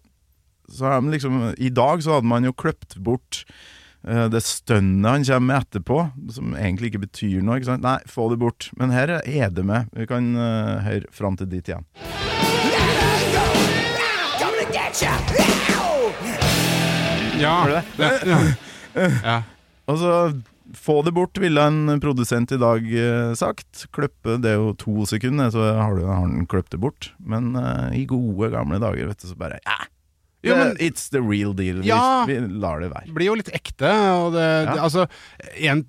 så er de liksom I dag så hadde man jo kløpt bort uh, det stønnet han kommer med etterpå, som egentlig ikke betyr noe. ikke sant? Nei, få det bort. Men her er det med. Vi kan uh, høre fram til dit igjen. Ja, det? ja. ja. Og Altså, få det bort, ville en produsent i dag eh, sagt. Kløppe, det er jo to sekunder, så har, du, har han kløpt det bort. Men eh, i gode, gamle dager, vet du, så bare ja. Jo, men- It's the real deal. Ja. Vi, lar det være. blir jo litt ekte. Og det, Ja. det, altså, en,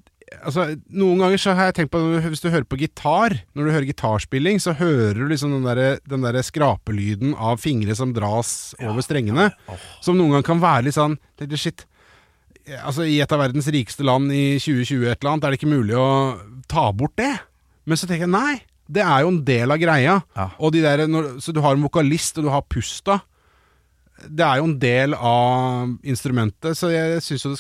altså, noen ganger så har jeg tenkt på Hvis du hører på gitar, når du hører gitarspilling, så hører du liksom den der, der skrapelyden av fingre som dras over strengene. Som noen ganger kan være litt sånn Shit. Altså, I et av verdens rikeste land i 2020 et eller annet, er det ikke mulig å ta bort det? Men så tenker jeg nei. Det er jo en del av greia. Ja. Og de der, når, så du har en vokalist, og du har pusta det er jo en del av instrumentet, så jeg syns det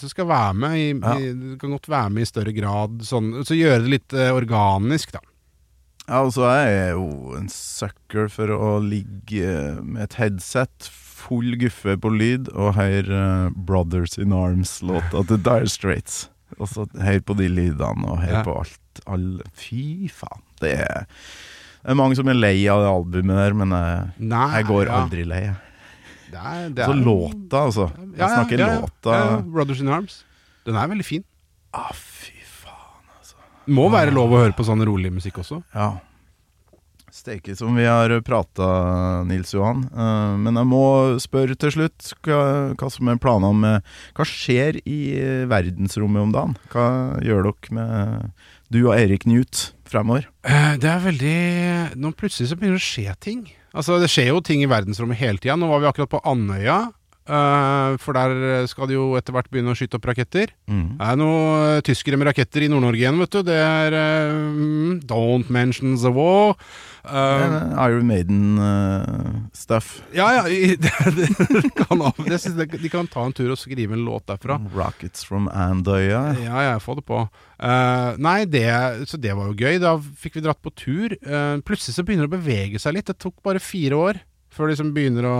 det skal være med. I, Ja. i, det kan godt være med i større grad. Sånn, så gjøre det litt uh, organisk, da. Ja, og så er jeg jo en sucker for å ligge med et headset, full guffe på lyd, og høre eh, Brothers in Arms-låta til Dire Straits. Og så hør på de lydene, og hør Ja. på alt. All, fy faen. Det er, det er mange som er lei av det albumet der, men jeg, Nei, jeg går ja. aldri lei. Det er, det Så er- låta, altså. Jeg Ja, snakker låta. Brothers in Arms. Den er veldig fin. Ah, fy faen. altså. må være lov å høre på sånn rolig musikk også. Ja. Steike som vi har prata, Nils Johan. Eh, men jeg må spørre til slutt hva, som er planene med Hva skjer i eh, verdensrommet om dagen? Hva gjør dere med du og Erik Newt fremover? Eh, Det er veldig Nå plutselig så begynner det å skje ting. Altså Det skjer jo ting i verdensrommet hele tida. Nå var vi akkurat på Andøya. Uh, for der skal de jo etter hvert begynne å skyte opp raketter. Mm. Det er noen uh, tyskere med raketter i Nord-Norge igjen, vet du. Det er eh, mm, Don't mention the war. Eh, Iron Maiden-stuff. ja, ja, i- det, det kan, det jeg, De kan ta en tur og skrive en låt derfra. Rockets from Andøya. Ja, ja, få det på. Uh, nei, det, så det var jo gøy. Da fikk vi dratt på tur. Eh, plutselig så begynner det å bevege seg litt. Det tok bare fire år før det liksom begynner å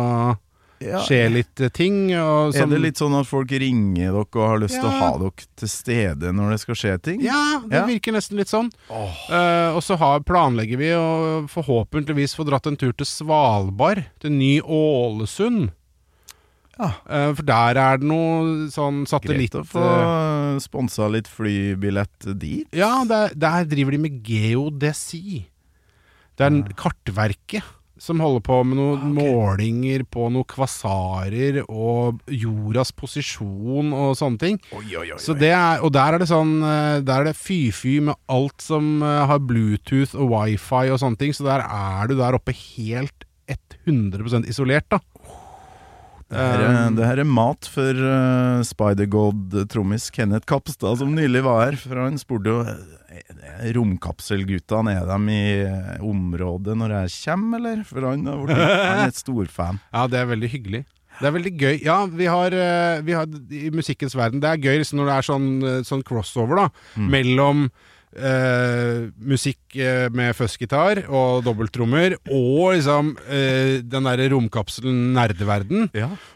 Ja. skjer litt eh, ting. Og Er det litt sånn at folk ringer dere og har lyst til å ha dere til stede når det skal skje ting? Ja, det Ja. virker nesten litt sånn. Eh, og så har, planlegger vi å forhåpentligvis få dratt en tur til Svalbard, til Ny-Ålesund. Ja. Uh, for der er det noe sånn satellitt... Greit å få sponsa litt flybillett dit. Ja, der, der driver de med geodesi. Det er en kartverket som holder på med noen målinger på noen kvasarer og jordas posisjon og sånne ting. Så det er, og der er det sånn eh, Der er det fy-fy med alt som eh, har Bluetooth og wifi og sånne ting, så der er du der oppe helt 100 isolert, da. Det her, er, det her er mat for uh, Spider-God-trommis Kenneth Kapstad, som nylig var her. For han spurte jo romkapselgutta er de i eh, området når jeg kommer, eller? For han, han er et storfan. Ja, det er veldig hyggelig. Det er veldig gøy. Ja, vi har, eh, vi har i musikkens verden Det er gøy liksom, når det er sånn, eh, sånn crossover da mellom eh, musikk eh, med fuzzgitar og dobbelttrommer og liksom uh, den derre romkapselen nerdeverden.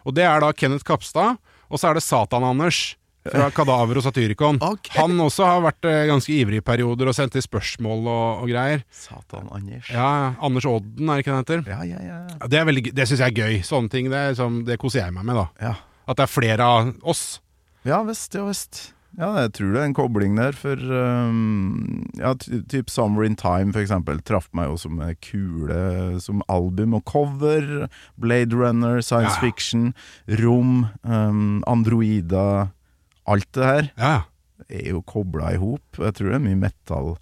Og det er da Kenneth Kapstad, og så er det Satan-Anders. Fra Kadaver og Satyricon. Okay. Han også har vært ganske ivrig i perioder og sendt inn spørsmål og, og greier. Satan, Anders. Ja, Anders Odden, er det ikke han heter? Ja, ja, ja. Ja, Det, veldig det syns jeg er gøy. Sånne ting det, liksom, det koser jeg meg med. da Ja, At det er flere av oss. ja visst, ja visst. Ja, jeg tror det er en kobling der, for um, Ja, typ Summer in Time, for eksempel, traff meg jo som kule som album og cover. Blade Runner, science Ja. fiction, rom, um, androider Alt det her Ja, er jo kobla i hop. Jeg tror det er mye metal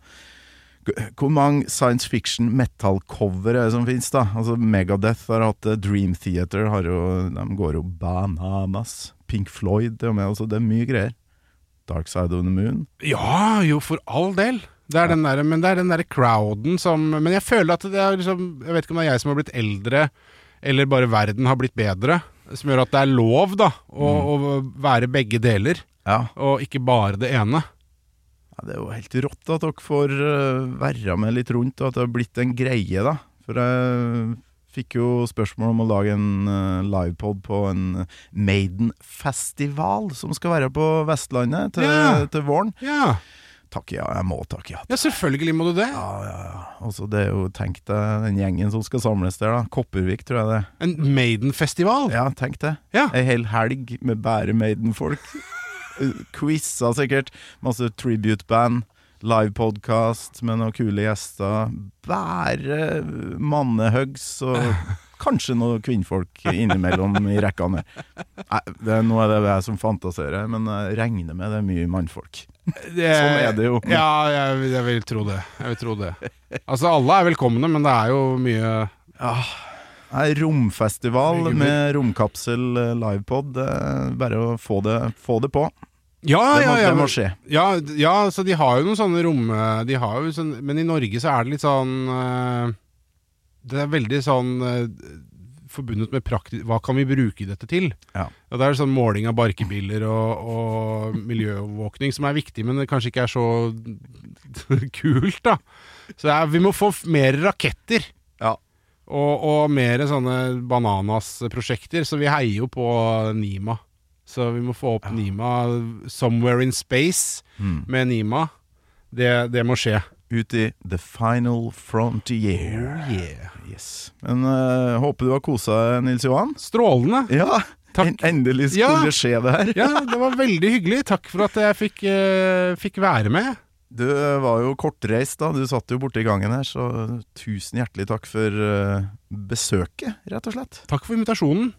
Hvor mange science fiction metal-cover er det som finnes, da? Altså Megadeth har hatt det, Dream Theater har jo De går jo bananas. Pink Floyd jo med, altså det er mye greier. Dark Side of the Moon. ja jo, for all del. Det er den der, men det er den derre crowden som Men jeg føler at det er liksom Jeg vet ikke om det er jeg som har blitt eldre, eller bare verden har blitt bedre, som gjør at det er lov, da, å, å være begge deler, Ja. og ikke bare det ene. ja, Det er jo helt rått at dere får øh, være med litt rundt, og at det har blitt en greie, da. For jeg fikk jo spørsmål om å lage en uh, livepod på en Maiden-festival som skal være på Vestlandet til, Ja. til våren. Ja, Takk ja, jeg må takke ja. ja selvfølgelig må du det. Ja, ja, ja. Altså, det er jo, tenk deg den gjengen som skal samles der, da. Kopervik, tror jeg det. En Maiden-festival. Ja, tenk det. Ja. Ei hel helg med bare Maiden-folk. Quiza sikkert. Masse tribute-band. Livepodkast med noen kule gjester. Bare mannehugs og kanskje noen kvinnfolk innimellom i rekkene. Nei, det er noe av det jeg som fantaserer, men jeg regner med det er mye mannfolk. Det, Sånn er det jo. Ja, jeg, jeg vil tro det. Jeg vil tro det. Altså, alle er velkomne, men det er jo mye Nei, romfestival med romkapsel eh, livepod. Er bare å få det, få det på. Ja, Det må, ja, ja. det må skje. Ja, ja, så de har jo noen sånne rom de har jo sånn, Men i Norge så er det litt sånn eh, Det er veldig sånn eh, forbundet med praktisk Hva kan vi bruke dette til? Ja. ja Det er sånn måling av barkebiler og, og miljøovervåkning som er viktig, men det kanskje ikke er så kult, da. Så er, vi må få mer raketter. Ja. Og, og mer sånne bananas-prosjekter, så vi heier jo på Nima. Så vi må få opp Nima Somewhere in Space Mm. med Nima. Det, det må skje. Ut i the final frontier. Oh, yeah. Yes. Men uh, håper du har kosa deg, Nils Johan. Strålende. Ja, en, endelig skulle Ja. skje det her. Ja, det var veldig hyggelig. Takk for at jeg fikk, uh, fikk være med. Du eh, var jo kortreist da, du satt jo borte i gangen her, så tusen hjertelig takk for besøket, rett og slett. Takk for invitasjonen.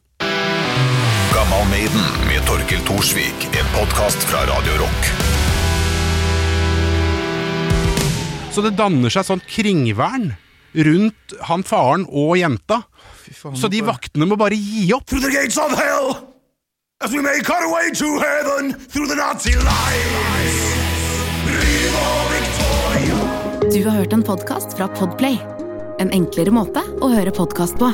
Gammal Maiden med Torkel Thorsvik. En podkast fra Radio Rock. Så det danner seg sånn kringvern rundt han faren og jenta. Fy faen, Så de vaktene må bare gi opp. Through the gates of hell, as we make our way to heaven, through the Nazi lines. Du har hørt en podkast fra Podplay. En enklere måte å høre podkast på.